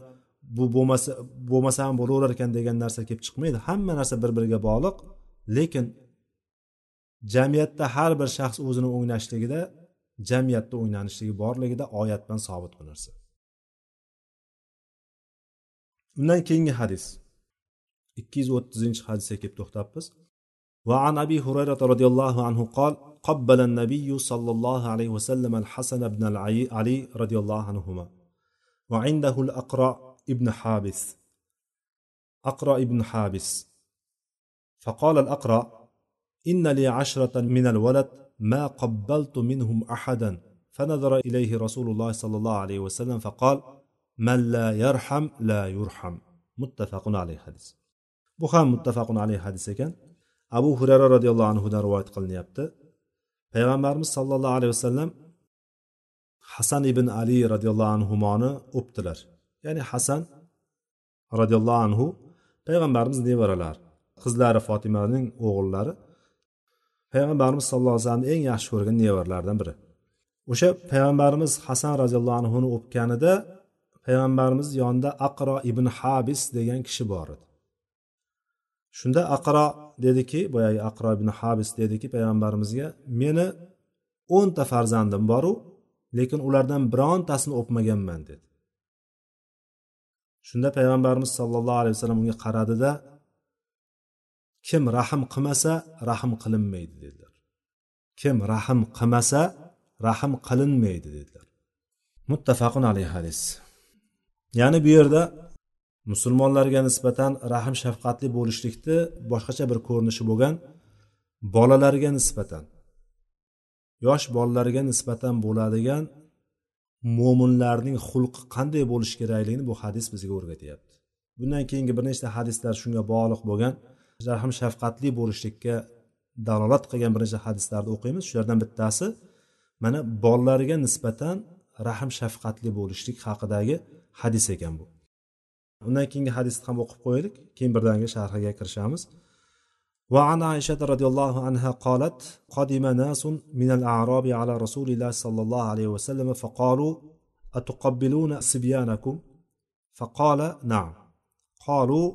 S1: bu bo'lmasa bo'lmasa ham bo'laverar ekan degan narsa kelib chiqmaydi hamma narsa bir biriga bog'liq lekin jamiyatda har bir shaxs o'zini o'ynashligida jamiyatda o'ynanishligi borligida oyat bilan sobit bu narsa undan keyingi hadis ikki yuz o'ttizinchi hadisga kelib to'xtabmiz وعن أبي هريرة رضي الله عنه قال قبل النبي صلى الله عليه وسلم الحسن بن علي رضي الله عنهما. وعنده الأقرأ ابن حابس. أقرأ ابن حابس. فقال الأقرأ إن لي عشرة من الولد ما قبلت منهم أحدا. فنظر إليه رسول الله صلى الله عليه وسلم فقال من لا يرحم لا يرحم. متفق عليه حديث. bu ham muttafaqun alayhi hadis ekan abu hurara roziyallohu anhudan rivoyat qilinyapti payg'ambarimiz sollallohu alayhi vasallam hasan ibn ali roziyallohu anhuni o'pdilar. Ya'ni hasan roziyallohu anhu payg'ambarimiz nevaralari qizlari fotimaning o'g'illari payg'ambarimiz sallallohu alayhi vasallamni eng yaxshi ko'rgan nevaralaridan biri. O'sha payg'ambarimiz hasan roziyallohu anhuni o'pganida payg'ambarimiz yonida aqro ibn habis degan kishi bor edi. Shunda aqro dediki boyagi aqro ibn habis dediki payg'ambarimizga meni o'nta farzandim boru lekin ulardan birontasini o'pmaganman dedi. Shunda payg'ambarimiz sollallohu alayhi vasallam unga qaradida kim rahm qilmasa rahm qilinmaydi dedilar. Kim rahm qilmasa rahm qilinmaydi dedilar. Muttafaqun alayhi hadis. Ya'ni bu yerda musulmonlarga nisbatan rahm shafqatli bo'lishlikni boshqacha bir ko'rinishi bo'lgan bolalarga nisbatan yosh bolalarga nisbatan bo'ladigan mo'minlarning xulqi qanday bo'lishi kerakligini bu hadis bizga o'rgatyapti. Bundan keyingi bir nechta hadislar shunga bog'liq bo'lgan. Rahm shafqatli bo'lishlikka dalolat qilgan bir nechta hadislarni o'qiymiz. Shulardan bittasi mana bolalarga nisbatan rahm shafqatli bo'lishlik haqidagi hadis ekan bu. Undan keyingi hadisni ham o'qib qo'yaylik. Keyin birdaniga sharhiga kirishamiz. وعن عائشة رضي الله عنها قالت قدم ناس من الأعراب على رسول الله صلى الله عليه وسلم فقالوا أتقبلون صبيانكم فقال نعم قالوا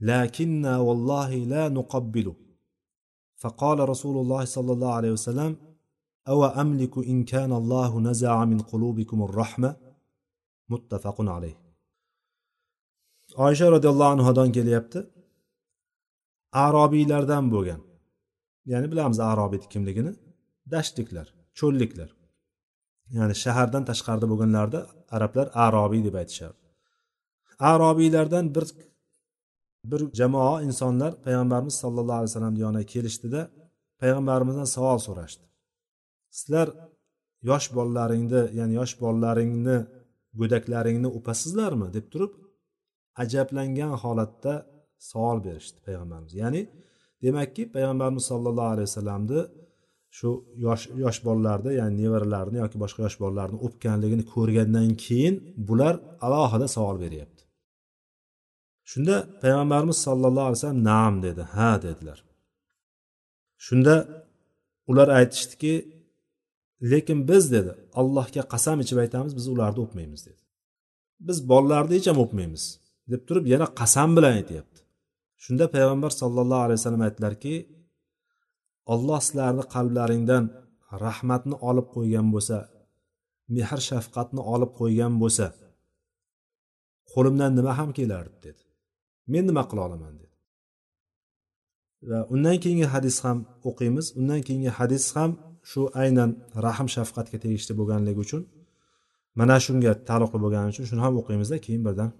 S1: لكننا والله لا نقبل فقال رسول الله صلى الله عليه وسلم أو أملك إن كان الله نزع من قلوبكم الرحمة متفق عليه oysha roziyallohu anhudan kelyapti. Arobiylardan bo'lgan. Ya'ni bilamiz arobiyni kimligini. Dashtliklar cho'lliklar. Ya'ni shahardan tashqarida bo'lganlarida arablar arobiy deb aytishardi arobiylardan bir bir jamoa insonlar payg'ambarimiz sollallohu alayhi vasallam yoniga kelishdida payg'ambarimizdan savol so'rashdi. Sizlar yosh bolalaringni ya'ni yosh bolalaringni go'daklaringni o'pasizlarmi deb turib ajablangan holatda savol berishdi payg'ambarimiz. Ya'ni demakki payg'ambarimiz sollallohu alayhi vasallamni shu yosh yosh bolalarni ya'ni nevaralarini yoki boshqa yosh bolalarni o'pganligini ko'rgandan keyin bular alohida savol beryapti. Shunda payg'ambarimiz sollallohu alayhi vasallam naam dedi. Ha dedilar. Shunda ular aytishdiki lekin biz dedi allohga qasam ichib aytamiz biz ularni o'pmaymiz dedi. Biz bolalarni hech ham o'pmaymiz. Deb turib yana qasam bilan aytyapti. Shunda payg'ambar sollallohu alayhi vasallam aytdilarki olloh sizlarni qalblaringdan rahmatni olib qo'ygan bo'lsa mehr shafqatni olib qo'ygan bo'lsa qo'limdan nima ham kelardi dedi. Men nima qila olaman dedi. Va undan keyingi hadis ham o'qiymiz. Undan keyingi hadis ham shu aynan rahm shafqatga tegishli bo'lganligi uchun mana shunga taalluqli bo'lgani uchun shuni ham o'qiymizda keyin birdan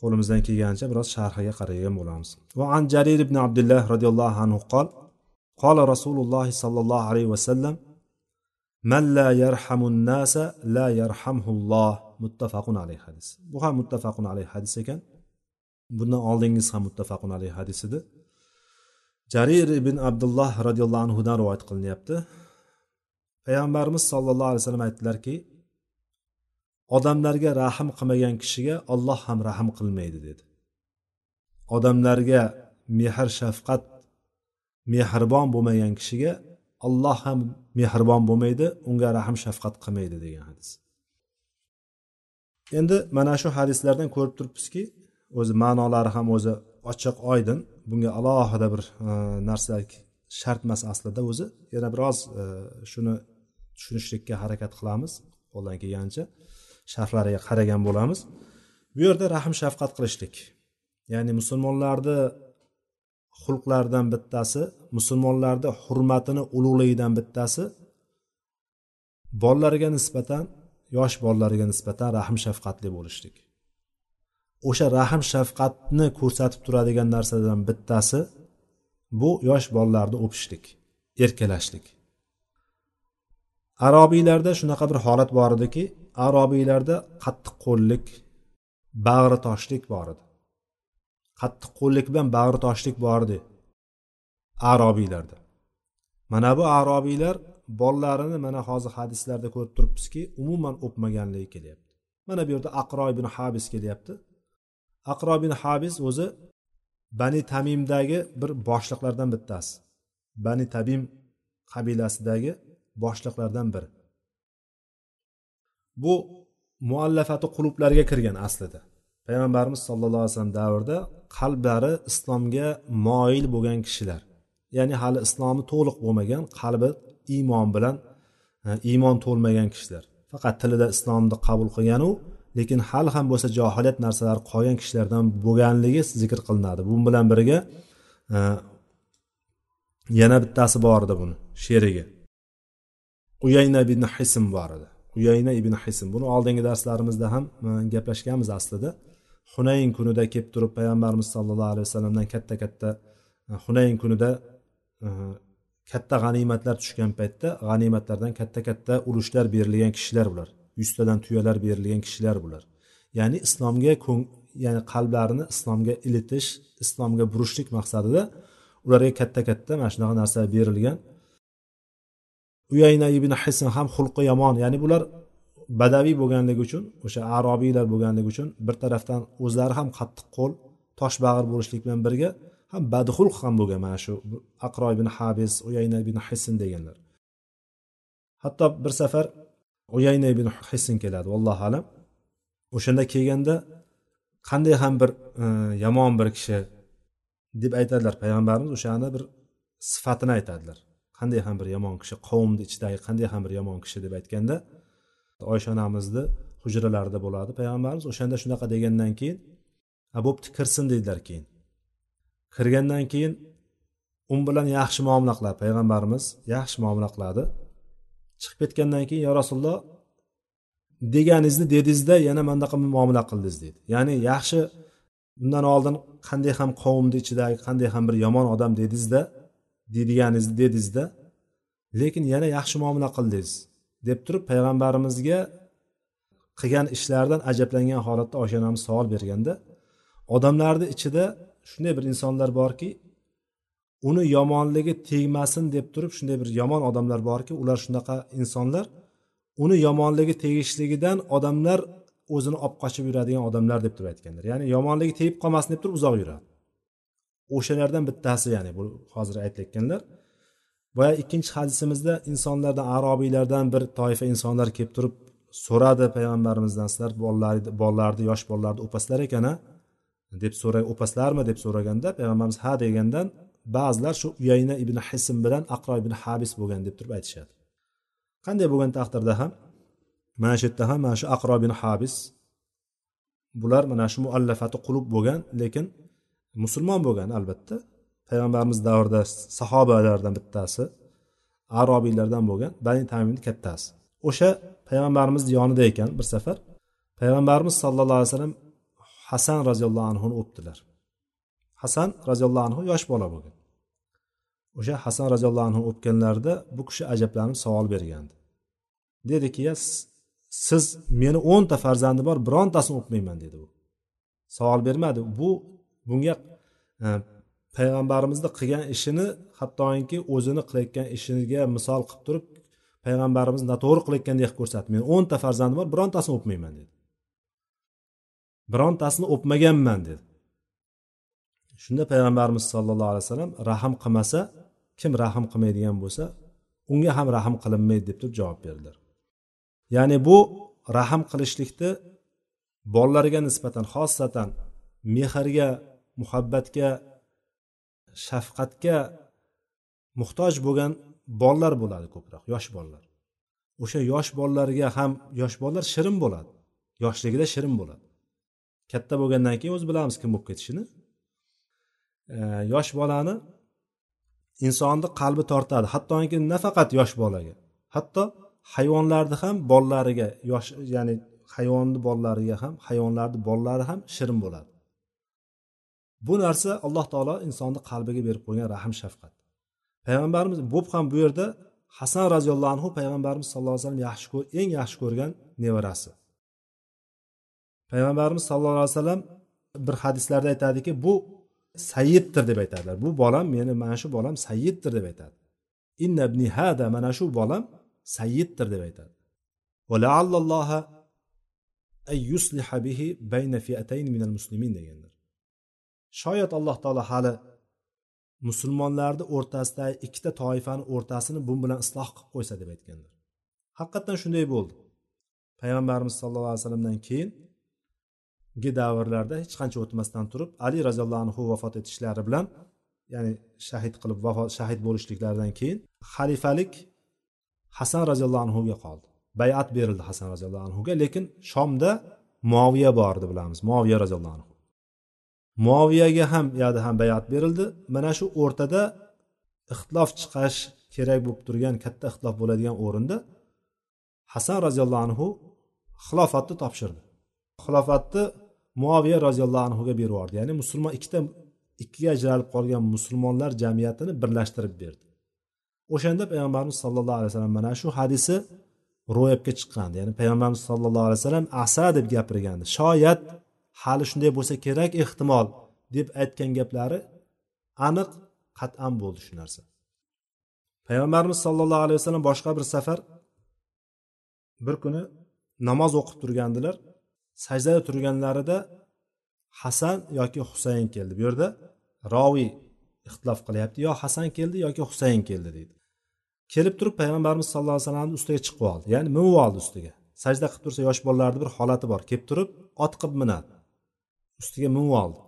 S1: qo'limizdan kelganicha biroz sharhiga qaragan bo'lamiz va an jarir ibn abdulloh roziyallohu anhu qol قال رسول الله صلى الله عليه وسلم من لا يرحم الناس لا يرحمه الله muttafaqun alayhi hadis bu ham muttafaqun alayhi hadis ekan bundan oldingisi ham muttafaqun alayhi hadis edi jarir ibn abdulloh roziyallohu anhudan rivoyat qilinyapti payg'ambarimiz sollallohu alayhi vasallam aytdilarki odamlarga rahm qilmagan kishiga olloh ham rahm qilmaydi dedi. Odamlarga mehr shafqat mehribon bo'lmagan kishiga olloh ham mehribon bo'lmaydi unga rahm shafqat qilmaydi degan hadis. Endi mana shu hadislardan ko'rib turibmizki o'zi ma'nolari ham o'zi ochiq oydin. Bunga alohida bir e, narsa shart emas aslida o'zi. Yana biroz e, shuni tushunishlikka harakat qilamiz qo'ldan kelgancha sharhlariga qaragan bo'lamiz. Bu yerda rahm shafqat qilishlik. Ya'ni musulmonlarni xulqlaridan bittasi musulmonlarni hurmatini ulug'ligidan bittasi bolalarga nisbatan yosh bolalarga nisbatan rahm shafqatli bo'lishlik. O'sha rahm shafqatni ko'rsatib turadigan narsalardan bittasi bu yosh bolalarni o'pishlik erkalashlik. Arobiylarda shunaqa bir holat bor ediki arobiylarda qattiq qo'llik bag'ri toshlik bor edi. Qattiq qo'llik bilan bag'ri toshlik bor edi arobiylarda. Mana bu arobiylar bolalarini mana hozir hadislarda ko'rib turibmizki umuman o'pmaganligi kelyapti. Mana bu yerda aqro ibn habis kelyapti. Aqro ibn habis o'zi bani tamimdagi bir boshliqlardan bittasi. Bani tabim qabilasidagi boshliqlardan biri. Bu muallafati qulublarga kirgan aslida. Payg'ambarimiz sallallohu alayhi vasallam davrida qalblari islomga moyil bo'lgan kishilar. Ya'ni hali islomi to'liq bo'lmagan qalbi iymon bilan e, iymon to'lmagan kishilar. Faqat tilida islomni qabul qilganu lekin hali ham bo'lsa johiliyat narsalari qolgan kishilardan bo'lganligi zikr qilinadi. Bu bilan birga e, yana bittasi bor edi buni sherigi. Uyayna ibn hism bor edi. Uyayna ibn hisn buni oldingi darslarimizda ham e, gaplashganmiz aslida. Hunayn kunida kelib turib payg'ambarimiz sollallohu alayhi vasallamdan katta katta e, hunayn kunida e, katta g'animatlar tushgan paytda g'animatlardan katta katta ulushlar berilgan kishilar bular. Yuztadan tuyalar berilgan kishilar bular. Ya'ni islomga ya'ni qalblarini islomga ilitish islomga burishlik maqsadida ularga katta katta mana shunaqa narsa berilgan. Uyayna ibn hisn ham xulqi yomon. Ya'ni bular badaviy bo'lganligi uchun o'sha arobiylar bo'lganligi uchun bir tarafdan o'zlari ham qattiq qo'l toshbag'ir bo'lishlik bilan birga ham badxulq ham bo'lgan mana shu aqro ibn habis uyayna ibn hisn deganlar. Hatto bir safar uyayna ibn hisn keladi vallohu alam. O'shanda kelganda qanday ham bir e, yomon bir kishi deb aytadilar. Payg'ambarimiz o'shani bir sifatini aytadilar. Qanday ham bir yomon kishi qavmni ichidagi qanday ham bir yomon kishi deb aytganda oysha onamizni hujralarida bo'ladi. Payg'ambarimiz o'shanda shunaqa degandan keyin bo'pti kirsin dedilar keyin. Kirgandan keyin u bilan yaxshi muomala qiladi payg'ambarimiz yaxshi muomala qiladi chiqib ketgandan keyin yo rasululloh deganingizni dedingizda yana mana bunaqa muomala qildingiz deydi. Ya'ni yaxshi bundan oldin qanday ham qavmni ichidagi qanday ham bir yomon odam dedingizda deydiganingizni dedingizda lekin yana yaxshi muomala qildingiz deb turib payg'ambarimizga qilgan ishlaridan ajablangan holatda oysha onamiz savol berganda odamlarni ichida shunday bir insonlar borki uni yomonligi tegmasin deb turib shunday bir yomon odamlar borki ular shunaqa insonlar uni yomonligi tegishligidan odamlar o'zini olib qochib yuradigan odamlar deb turib aytganlar. Ya'ni yomonligi tegib qolmasin deb turib uzoq yuradi. O'shalardan bittasi ya'ni bu hozir aytayotganlar. Boya ikkinchi hadisimizda insonlardan arobiylardan bir toifa insonlar kelib turib so'radi payg'ambarimizdan sizlar bolalarni yosh bolalarni o'pasizlar ekan a deb so'ra o'pasizlarmi deb so'raganda payg'ambarimiz ha degandan ba'zilar shu uyayna ibn hism bilan aqro ibn habis bo'lgan deb turib aytishadi. Qanday bo'lgan taqdirda ham mana shu yerda ham mana shu aqro ibn habis bular mana shu muallafati qulub bo'lgan lekin musulmon bo'lgan albatta. Payg'ambarimiz davrida sahobalardan bittasi arobiylardan bo'lgan bani tamimni kattasi. O'sha payg'ambarimizni yonida ekan bir safar. Payg'ambarimiz sallallohu alayhi vasallam hasan roziyallohu anhuni o'pdilar. Hasan roziyallohu anhu yosh bola bo'lgan. O'sha hasan roziyallohu anhu o'pganlarida bu kishi ajablanib savol bergandi. Dediki ya siz meni o'nta farzandim bor birontasini o'pmayman dedi u. Savol bermadi. Bu bunga e, payg'ambarimizni qilgan ishini hattoki o'zini qilayotgan ishiga misol qilib turib payg'ambarimiz noto'g'ri qilayotgandek qilib ko'rsatdi men o'nta farzandim bor birontasini o'pmayman dedi. Birontasini o'pmaganman dedi. Shunda payg'ambarimiz sollallohu alayhi vasallam rahm qilmasa kim rahm qilmaydigan bo'lsa unga ham rahm qilinmaydi deb turib javob berdilar. Ya'ni bu rahm qilishlikni bolalarga nisbatan xosatan mehrga muhabbatga shafqatga muhtoj bo'lgan bolalar bo'ladi ko'proq yosh bolalar. O'sha yosh bolalarga ham yosh bolalar shirin bo'ladi yoshligida shirin bo'ladi. Katta bo'lgandan keyin o'zi bilamiz kim bo'lib ketishini. E, yosh bolani insonni qalbi tortadi hattoki nafaqat yosh bolaga hatto hayvonlarni ham bolalariga yosh ya'ni hayvonni bolalariga ham hayvonlarni bolalari ham shirin bo'ladi. Bu narsa alloh taolo insonni qalbiga berib qo'ygan rahm shafqat. Payg'ambarimiz bo'p ham bu yerda hasan roziyallohu anhu payg'ambarimiz sallallohu alayhi vasallam yaxshi eng yaxshi ko'rgan nevarasi. Payg'ambarimiz sallallohu alayhi vasallam bir hadislarda aytadiki bu sayyiddir deb aytadilar. Bu bolam meni mana shu bolam sayyiddir deb aytadi. Inna ibni hada mana shu bolam sayyiddir deb aytadi. Va bihi bayna fi'atayn minal muslimin deganlar. Shoyat alloh taolo hali musulmonlarni o'rtasidagi ikkita toifani o'rtasini bu bilan isloh qilib qo'ysa deb aytganlar. Haqiqatdan shunday bo'ldi. Payg'ambarimiz sallallohu alayhi vasallamdan keyingi davrlarda hech qancha o'tmasdan turib ali roziyallohu anhu vafot etishlari bilan ya'ni shahid qilib vafot shahid bo'lishliklaridan keyin xalifalik hasan roziyallohu anhuga qoldi. Bayat berildi hasan roziyallohu anhuga lekin shomda muoviya bor edi bilamiz. Muoviya roziyallohu anhu. Muoviyaga ham yoqda ham bayat berildi. Mana shu o'rtada ixtilof chiqish kerak bo'lib turgan katta ixtilof bo'ladigan o'rinda hasan roziyallohu anhu xilofatni topshirdi. Xilofatni muoviya roziyallohu anhuga berib yubordi. Ya'ni musulmon ikkita ikkiga ajralib qolgan musulmonlar jamiyatini birlashtirib berdi. O'shanda payg'ambarimiz sallallohu alayhi vasallam mana shu hadisi ro'yobga chiqqandi. Ya'ni payg'ambarimiz sallallohu alayhi vasallam asa deb gapirgandi. Shoyat hali shunday bo'lsa kerak ehtimol deb aytgan gaplari aniq qat'an bo'ldi shu narsa. Payg'ambarimiz sollallohu alayhi vasallam boshqa bir safar bir kuni namoz o'qib turgandilar. Sajdada turganlarida hasan yoki husayn keldi. Bu yerda roviy ixtilof qilyapti. Yo hasan keldi yoki husayn keldi deydi. Kelib turib payg'ambarimiz sallallohu alayhi vasallamni ustiga chiqib oldi. Ya'ni minib oldi ustiga. Sajda qilib tursa yosh bolalarni bir holati bor. Kelib turib ot qilib minadi. Ustiga minib oldi.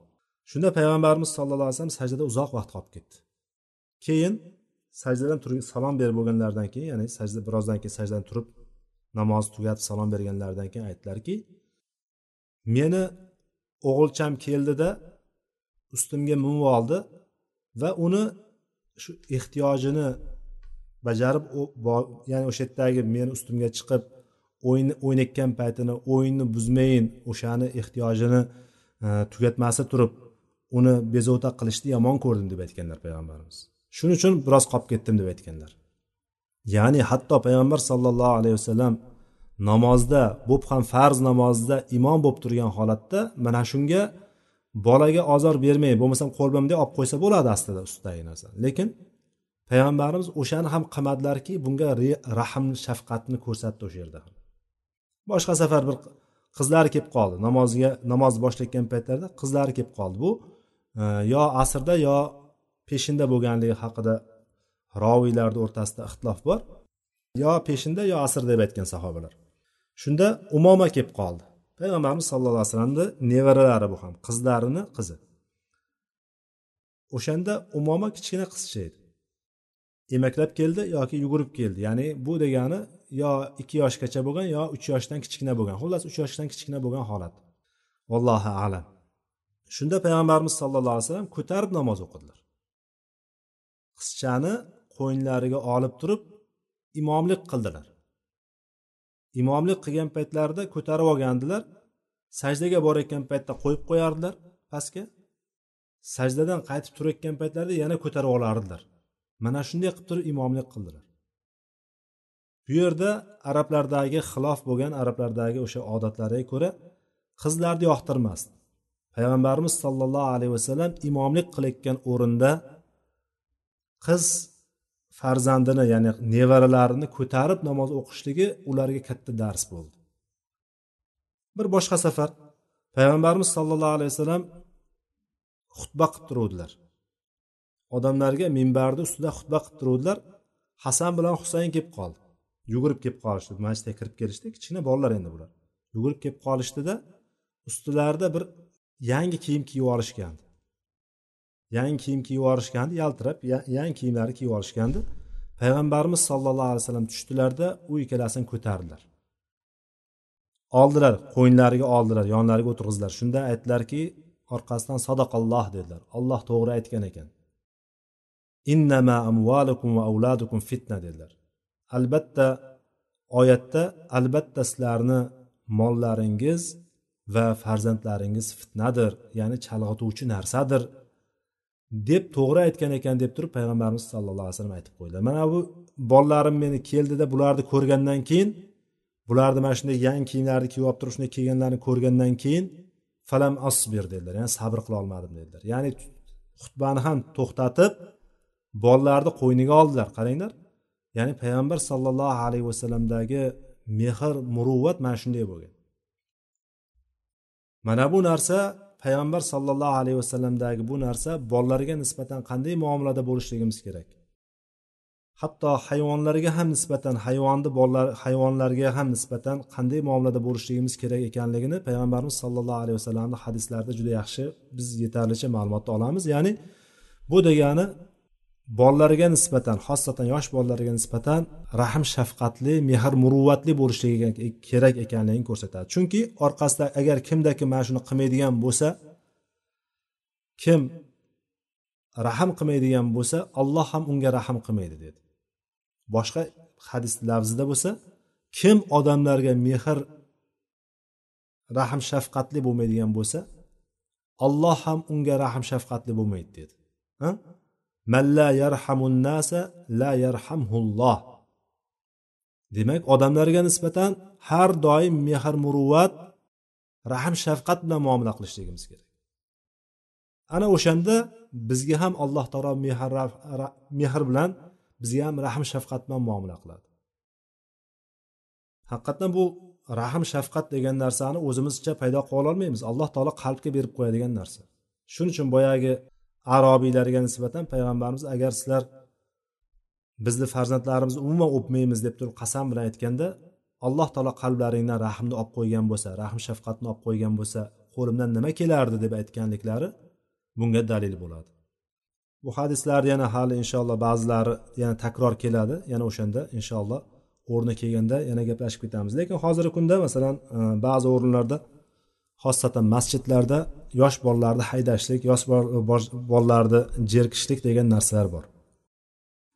S1: Shunda payg'ambarimiz sallallohu alayhi vasallam sajdada uzoq vaqt qolib ketdi. Keyin sajdadan turib salom berib bo'lganlaridan keyin ya'ni sajda birozdan keyin sajdadan turib namozni tugatib salom berganlaridan keyin aytdilarki meni o'g'ilcham keldida ustimga minib oldi va uni shu ehtiyojini bajarib ya'ni o'sha yerdagi meni ustimga chiqib o'yin o'ynayotgan paytini o'yinni buzmayin o'shani ehtiyojini e, tugatmasa turib uni bezovta qilishni yomon ko'rdim deb aytganlar payg'ambarimiz. Shuning uchun biroz qolib ketdim deb aytganlar. Ya'ni hatto payg'ambar sollallohu alayhi vasallam namozda bo'lib ham farz namozida imom bo'lib turgan holatda mana shunga bolaga ozor bermay bo'lmasam qo'l bunday olib qo'ysa bo'ladi aslida ustidagi narsa. Lekin payg'ambarimiz o'shani ham qilmadilarki bunga rahm shafqatni ko'rsatdi o'sha yerda boshqa safar bir qizlari kelib qoldi. Namozga namoz boshlayotgan paytlarida qizlari kelib qoldi. Bu e, yo asrda yo peshinda bo'lganligi haqida roviylarni o'rtasida ixtilof bor. Yo peshinda yo asr deb aytgan sahobalar. Shunda umoma kelib qoldi. Payg'ambarimiz sallallohu alayhi vasallamni nevaralari bu ham qizlarini qizi. O'shanda umoma kichkina qizcha edi. Emaklab keldi yoki yugurib keldi. Ya'ni bu degani yo ikki yoshgacha bo'lgan yo uch yoshdan kichkina bo'lgan. Xullas uch yoshdan kichkina bo'lgan holat. Allohu alam. Shunda payg'ambarimiz sallallohu alayhi vasallam ko'tarib namoz o'qidilar. Qizchani qo'ynlariga olib turib imomlik qildilar. Imomlik qilgan paytlarida ko'tarib olgandilar. Sajdaga borayotgan paytda qo'yib qo'yardilar pastga. Sajdadan qaytib turayotgan paytlarida yana ko'tarib olardilar. Mana shunday qilib turib imomlik qildilar. Bu yerda arablardagi xilof bo'lgan arablardagi o'sha odatlariga ko'ra qizlarni yoqtirmasdi. Payg'ambarimiz sollallohu alayhi vasallam imomlik qilayotgan o'rinda qiz farzandini ya'ni nevaralarini ko'tarib namoz o'qishligi ularga katta dars bo'ldi. Bir boshqa safar payg'ambarimiz sollallohu alayhi vasallam xutba qilib turuvdilar. Odamlarga minbarni ustida xutba qilib turuvdilar. Hasan bilan husayn kelib qoldi. Yugurib kelib qolishdi. Masjidga kirib kelishdi kichkina bolalar endi bular. Yugurib kelib qolishdida ustilarida bir yangi kiyim kiyib olishgandi yangi kiyim kiyib yuborishgandi yaltirab yangi kiyimlarni kiyib olishgandi payg'ambarimiz sollallohu alayhi vasallam tushdilarda u ikkalasini ko'tardilar. Oldilar qo'ynlariga oldilar yonlariga o'tirg'izdilar. Shunda aytdilarki orqasidan sadaqalloh dedilar. Olloh to'g'ri aytgan ekan. Innama amvalukum va avladukum fitna dedilar. Albatta oyatda albatta sizlarni mollaringiz va farzandlaringiz fitnadir ya'ni chalg'ituvchi narsadir deb to'g'ri aytgan ekan deb turib payg'ambarimiz sallallohu alayhi vasallam aytib qo'ydilar mana bu bolalarim meni keldida bularni ko'rgandan keyin bularni mana shunday yangi kiyimlarni kiyib olib turib shunday kelganlarini ko'rgandan keyin falam asbir dedilar ya'ni sabr qila olmadim dedilar. Ya'ni xutbani ham to'xtatib bolalarni qo'yniga oldilar. Qaranglar ya'ni payg'ambar sollallohu alayhi vasallamdagi mehr muruvvat mana shunday bo'lgan. Mana bu narsa payg'ambar sollallohu alayhi vasallamdagi bu narsa bolalarga nisbatan qanday muomalada bo'lishligimiz kerak? Hatto hayvonlarga ham nisbatan hayvonni bolalar hayvonlarga ham nisbatan qanday muomalada bo'lishligimiz kerak ekanligini payg'ambarimiz sollallohu alayhi vasallamni hadislarida juda yaxshi biz yetarlicha ma'lumotni olamiz. Ya'ni bu degani bolalarga nisbatan xosatan yosh bolalarga nisbatan rahm shafqatli mehr muruvvatli bo'lishligi kerak ekanligini ko'rsatadi. Chunki orqasida agar kimda kim mana shuni qilmaydigan bo'lsa kim rahm qilmaydigan bo'lsa alloh ham unga rahm qilmaydi dedi. Boshqa hadis lafzida bo'lsa kim odamlarga mehr rahm shafqatli bo'lmaydigan bo'lsa alloh ham unga rahm shafqatli bo'lmaydi dedi. Ha? Man la yarhamun nasa la yarhamhulloh. Demak odamlarga nisbatan har doim mehr muruvvat rahm shafqat bilan muomala qilishligimiz kerak. Ana o'shanda bizga ham alloh taolo mehr mehr bilan bizga ham rahm shafqat bilan muomala qiladi. Haqiqatdan bu rahm shafqat degan narsani o'zimizcha paydo qila olmaymiz. Alloh taolo qalbga berib qo'yadigan narsa. Shuning uchun boyagi arobiylarga nisbatan payg'ambarimiz agar sizlar bizni farzandlarimizni umuman o'pmaymiz deb turib qasam bilan aytganda alloh taolo qalblaringdan rahmni olib qo'ygan bo'lsa rahm shafqatni olib qo'ygan bo'lsa qo'limdan nima kelardi deb aytganliklari bunga dalil bo'ladi. Bu hadislarni yana hali inshaalloh ba'zilari yana takror keladi. Yana o'shanda inshaalloh o'rni kelganda yana gaplashib ketamiz. Lekin hozirgi kunda masalan e, ba'zi o'rinlarda xosatan masjidlarda yosh bolalarni haydashlik yosh e, bolalarni jerkishlik degan narsalar bor.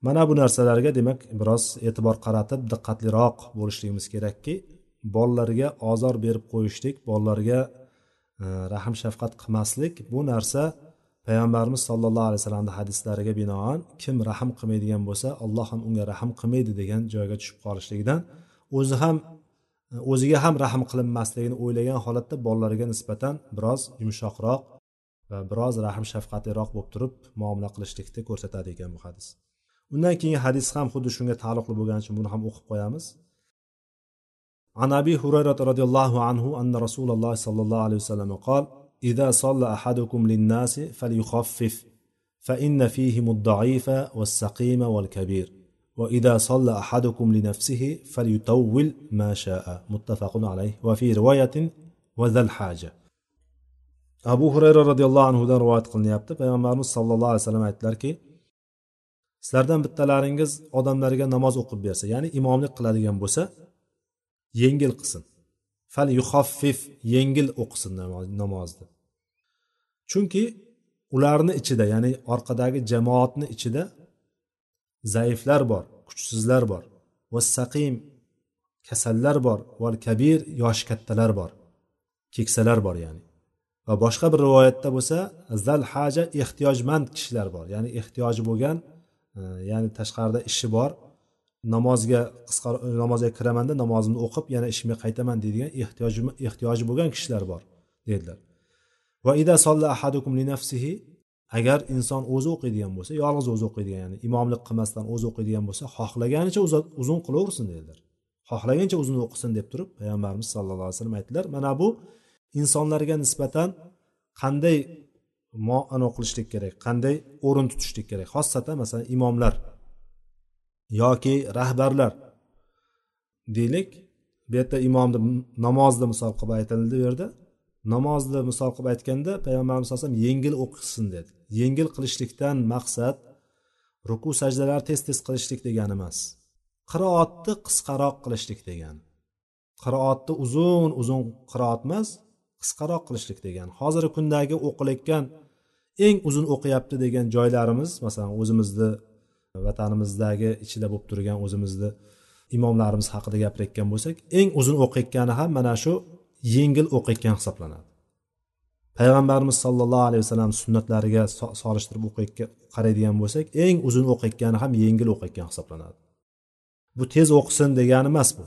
S1: Mana bu narsalarga demak biroz e'tibor qaratib diqqatliroq bo'lishligimiz kerakki bolalarga ozor berib qo'yishlik bolalarga e, rahm shafqat qilmaslik bu narsa payg'ambarimiz sollallohu alayhi vasallamni hadislariga binoan kim rahm qilmaydigan bo'lsa alloh ham unga rahm qilmaydi degan joyga tushib qolishligidan o'zi ham o'ziga ham rahm qilinmasligini o'ylagan holatda bolalarga nisbatan biroz yumshoqroq va biroz rahm shafqatliroq bo'lib turib muomala qilishlikni ko'rsatadi ekan bu hadis undan keyingi hadis ham xuddi shunga taalluqli bo'lgani uchun buni ham o'qib qo'yamiz عن أبي هريرة رضي الله عنه أن رسول الله صلى الله عليه وسلم قال إذا صلى أحدكم للناس فليخفف فإن فيهم الضعيف والسقيم والكبير وإذا صلى أحدكم لنفسه فليطول ما شاء متفق عليه وفي رواية وذا الحاجة abu hurayra roziyallohu anhudan rivoyat qilinyapti payg'ambarimiz sallallohu alayhi vasallam aytdilarki sizlardan bittalaringiz odamlarga namoz o'qib bersa ya'ni imomlik qiladigan bo'lsa yengil qilsin fal yuxaffif yengil o'qisin namozni chunki ularni ichida ya'ni orqadagi jamoatni ichida zaiflar bor kuchsizlar bor. Vassaqim kasallar bor. Val kabir yoshi kattalar bor. Keksalar bor ya'ni. Va boshqa bir rivoyatda bo'lsa zal haja ehtiyojmand kishilar bor. Ya'ni ehtiyoji bo'lgan e, ya'ni tashqarida ishi bor. Namozga qisqa namozga kiramanda namozimni o'qib yana ishimga qaytaman deydigan ehtiyoji ehtiyoji bo'lgan kishilar bor dedilar. Va ida solla ahadukum li nafsihi agar inson o'zi o'qiydigan bo'lsa yolg'iz o'zi o'qiydigan ya'ni imomlik qilmasdan o'zi o'qiydigan bo'lsa xohlaganicha uzun qilaversin dedilar xohlagancha uzun o'qisin deb turib payg'ambarimiz sallallohu alayhi vasallam aytdilar mana bu insonlarga nisbatan qanday muomala qilishlik kerak qanday o'rin tutishlik kerak? Xossatan masalan imomlar yoki rahbarlar deylik bu yerda imomni namozni misol qilib aytildi bu yerda. Namozni misol qilib aytganda payg'ambarimiz alayhi vasallam yengil o'qisin dedi. Yengil qilishlikdan maqsad ruku sajdalar tez tez qilishlik degani emas. Qiroatni qisqaroq qilishlik degani. Qiroatni uzun uzun qiroat emas qisqaroq qilishlik degani. Hozirgi kundagi o'qilayotgan eng uzun o'qiyapti degan joylarimiz masalan o'zimizni vatanimizdagi ichida bo'lib turgan o'zimizni imomlarimiz haqida gapirayotgan bo'lsak eng uzun o'qiyotgani ham mana shu yengil o'qiyotgan hisoblanadi. Payg'ambarimiz sollallohu alayhi vasallam sunnatlariga solishtirib o'qiyotgan qaraydigan bo'lsak eng uzun o'qiyotgani ham yengil o'qiyotgan hisoblanadi. Bu tez o'qisin degani emas bu.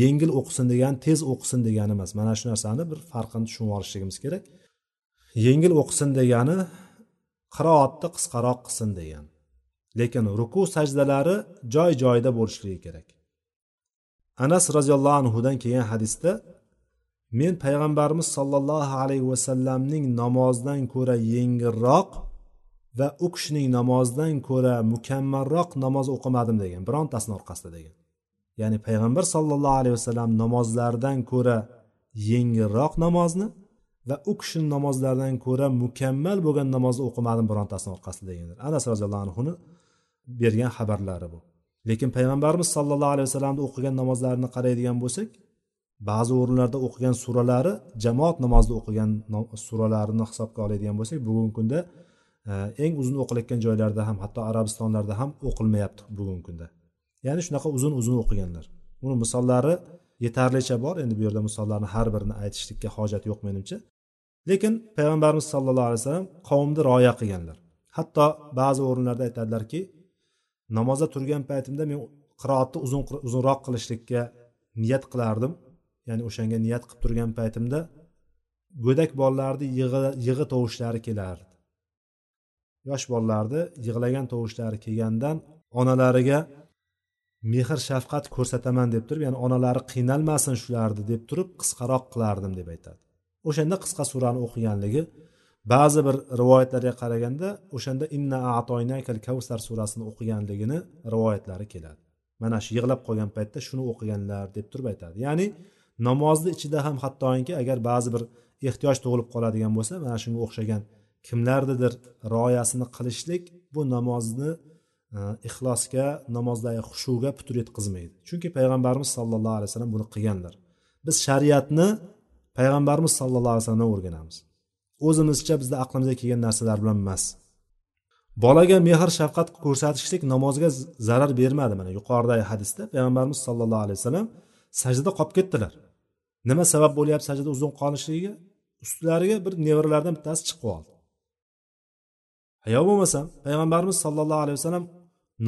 S1: Yengil o'qisin degani tez o'qisin degani emas. Mana shu narsani bir farqini tushunib olishligimiz kerak. Yengil o'qisin degani qiroatni qisqaroq qilsin degani lekin ruku sajdalari joy joyida bo'lishligi kerak. Anas roziyallohu anhudan kelgan hadisda men payg'ambarimiz sollallohu alayhi vasallamning namozidan ko'ra yengilroq va u kishining namozidan ko'ra mukammalroq namoz o'qimadim degan birontasini orqasida degan. Ya'ni payg'ambar sollallohu alayhi vasallam namozlaridan ko'ra yengilroq namozni va u kishini namozlaridan ko'ra mukammal bo'lgan namozni o'qimadim birontasini orqasida deganlar. Anas roziyallohu anhuni bergan xabarlari bu. Lekin payg'ambarimiz sollallohu alayhi vasallamni o'qigan namozlarini qaraydigan bo'lsak ba'zi o'rinlarda o'qigan suralari jamoat namozida o'qigan suralarini hisobga oladigan bo'lsak bugungi kunda e, eng uzun o'qilayotgan joylarda ham hatto arabistonlarda ham o'qilmayapti bugungi kunda. Ya'ni shunaqa uzun uzun o'qiganlar. Uni misollari yetarlicha bor. Endi bu yerda misollarni har birini aytishlikka hojat yo'q menimcha. Lekin payg'ambarimiz sollallohu alayhi vasallam qavmni rioya qilganlar. Hatto ba'zi o'rinlarda aytadilarki namozda turgan paytimda men qiroatni uzun uzunroq qilishlikka niyat qilardim. Ya'ni o'shanga niyat qilib turgan paytimda go'dak bolalarni yig'i yig'i tovushlari kelardi. Yosh bolalarni yig'lagan tovushlari kelgandan onalariga mehr shafqat ko'rsataman deb turib ya'ni onalari qiynalmasin shularni deb turib qisqaroq qilardim deb aytadi. O'shanda qisqa surani o'qiganligi ba'zi bir rivoyatlarga qaraganda o'shanda inna atoynakal kavsar surasini o'qiganligini rivoyatlari keladi. Mana shu yig'lab qolgan paytda shuni o'qiganlar deb turib aytadi. Ya'ni namozni ichida ham hattoki agar ba'zi bir ehtiyoj tug'ilib qoladigan bo'lsa mana shunga o'xshagan kimlarnidir rioyasini qilishlik bu namozni e, ixlosga namozdagi xushuga putur yetkazmaydi. Chunki payg'ambarimiz sallallohu alayhi vasallam buni qilganlar. Biz shariatni payg'ambarimiz sallallohu alayhi vasallamdan o'rganamiz. O'zimizcha bizni aqlimizga kelgan narsalar bilan emas. Bolaga mehr shafqat ko'rsatishlik namozga zarar bermadi. Mana yuqoridagi hadisda payg'ambarimiz sallallohu alayhi vasallam sajdada qolib ketdilar. Nima sabab bo'lyapti sajda uzun qolishligiga ustilariga bir nevaralaridan bittasi chiqib qoldi yo bo'lmasam payg'ambarimiz sollallohu alayhi vasallam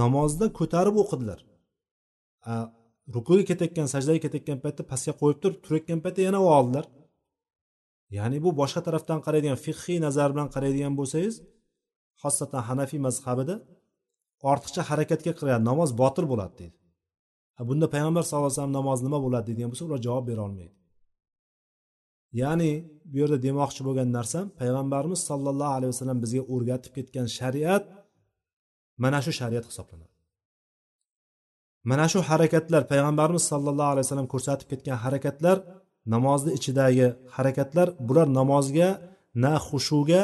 S1: namozda ko'tarib o'qidilar. Rukuga ketayotgan sajdaga ketayotgan paytda pastga qo'yib turib turayotgan paytda yana oldilar. Ya'ni bu boshqa tarafdan qaraydigan fiqhiy nazar bilan qaraydigan bo'lsangiz xosatan hanafiy mazhabida ortiqcha harakatga qilgan namoz botil bo'ladi deydi. Bunda payg'ambar sallallohu alayhi vasallam namoz nima bo'ladi deydigan bo'lsa ular javob bera olmaydi. Ya'ni bu yerda demoqchi bo'lgan narsam payg'ambarimiz sollallohu alayhi vasallam bizga o'rgatib ketgan shariat mana shu shariat hisoblanadi. Mana shu harakatlar payg'ambarimiz sollallohu alayhi vasallam ko'rsatib ketgan harakatlar namozni ichidagi harakatlar bular namozga na xushuga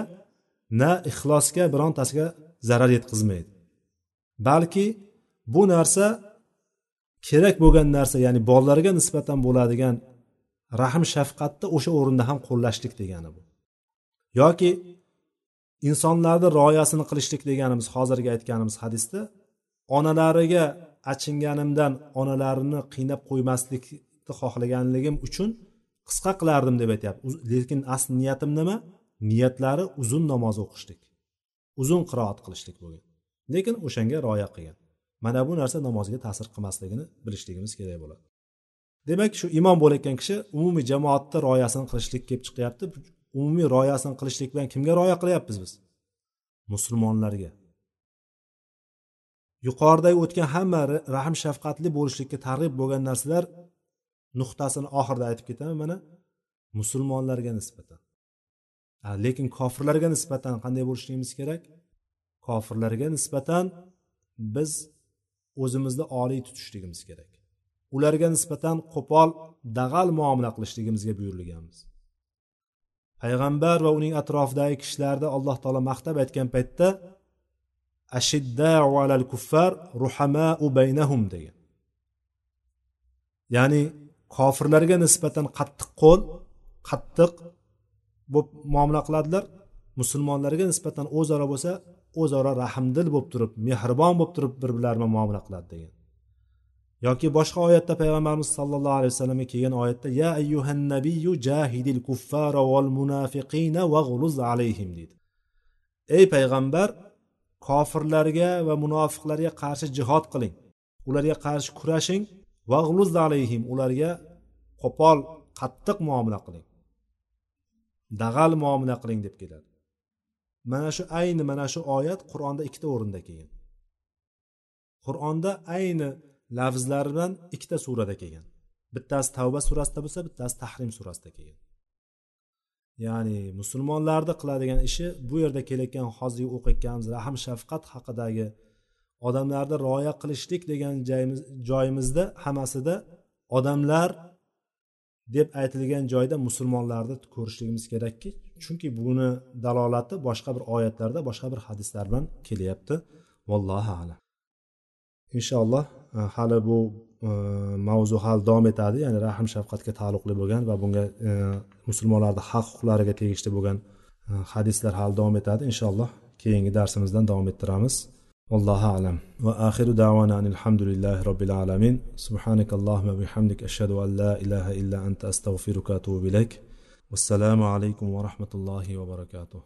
S1: na ixlosga birontasiga zarar yetkazmaydi. Balki bu narsa kerak bo'lgan narsa ya'ni bolalarga nisbatan bo'ladigan rahm shafqatni o'sha o'rinda ham qo'llashlik degani bu. Yoki insonlarni rioyasini qilishlik deganimiz hozirgi aytganimiz hadisda onalariga achinganimdan onalarini qiynab qo'ymaslikni xohlaganligim uchun qisqa qilardim deb aytyapti. Lekin asli niyatim nima? Niyatlari uzun namoz o'qishlik. Uzun qiroat qilishlik bo'lgan. Lekin o'shanga rioya qilgan. Mana bu narsa namozga ta'sir qilmasligini bilishligimiz kerak bo'ladi. Demak shu imom bo'layotgan kishi umumiy jamoatni rioyasini qilishlik kelib chiqyapti. Umumiy rioyasini qilishlik bilan kimga rioya qilyapmiz biz? Musulmonlarga. Yuqoridagi o'tgan hamma rahm shafqatli bo'lishlikka targ'ib bo'lgan narsalar nuqtasini oxirida aytib ketaman. Mana musulmonlarga nisbatan. Lekin kofirlarga nisbatan qanday bo'lishligimiz kerak? Kofirlarga nisbatan biz o'zimizni oliy tutishligimiz kerak. Ularga nisbatan qo'pol dag'al muomala qilishligimizga buyurilganmiz. Payg'ambar va uning atrofidagi kishilarni alloh taolo maqtab aytgan paytda ashiddau alal kuffar ruhamau baynahum degan. Ya'ni kofirlarga nisbatan qattiq qo'l qattiq bo'lib muomala qiladilar. Musulmonlarga nisbatan o'zaro bo'lsa o'zaro rahmdil bo'lib turib mehribon bo'lib turib bir birlari bilan muomala qiladi degan. Yoki boshqa oyatda payg'ambarimiz sollallohu alayhi vasallamga kelgan oyatda ya ayyuhan nabiyyu jahidil kuffara val munafiqina vag'luz alayhim deydi. Ey payg'ambar kofirlarga va munofiqlarga qarshi jihod qiling. Ularga qarshi kurashing vag'luz alayhim ularga qo'pol qattiq muomala qiling. Dag'al muomala qiling deb keladi. Mana shu ayni mana shu oyat qur'onda ikkita o'rinda kelgan. Qur'onda ayni lafzlari bilan ikkita surada kelgan. Bittasi tavba surasida bo'lsa bittasi tahrim surasida kelgan. Ya'ni musulmonlarni qiladigan ishi bu yerda kelayotgan hozir o'qiyotganimiz rahm shafqat haqidagi odamlarni rioya qilishlik degan joyimizda hammasida odamlar deb aytilgan joyda musulmonlarni ko'rishligimiz kerakki chunki buni dalolati boshqa bir oyatlarda boshqa bir hadislar bilan kelyapti. Vallohu alam. Inshaalloh hali bu e, mavzu hali davom etadi ya'ni rahm shafqatga taalluqli bo'lgan va bunga e, musulmonlarni haq huquqlariga tegishli bo'lgan hadislar hali davom etadi inshaalloh keyingi darsimizdan davom ettiramiz والله أعلم وآخر دعوانا أن الحمد لله رب العالمين سبحانك اللهم وبحمدك أشهد أن لا إله إلا أنت أستغفرك وأتوب إليك والسلام عليكم ورحمة الله وبركاته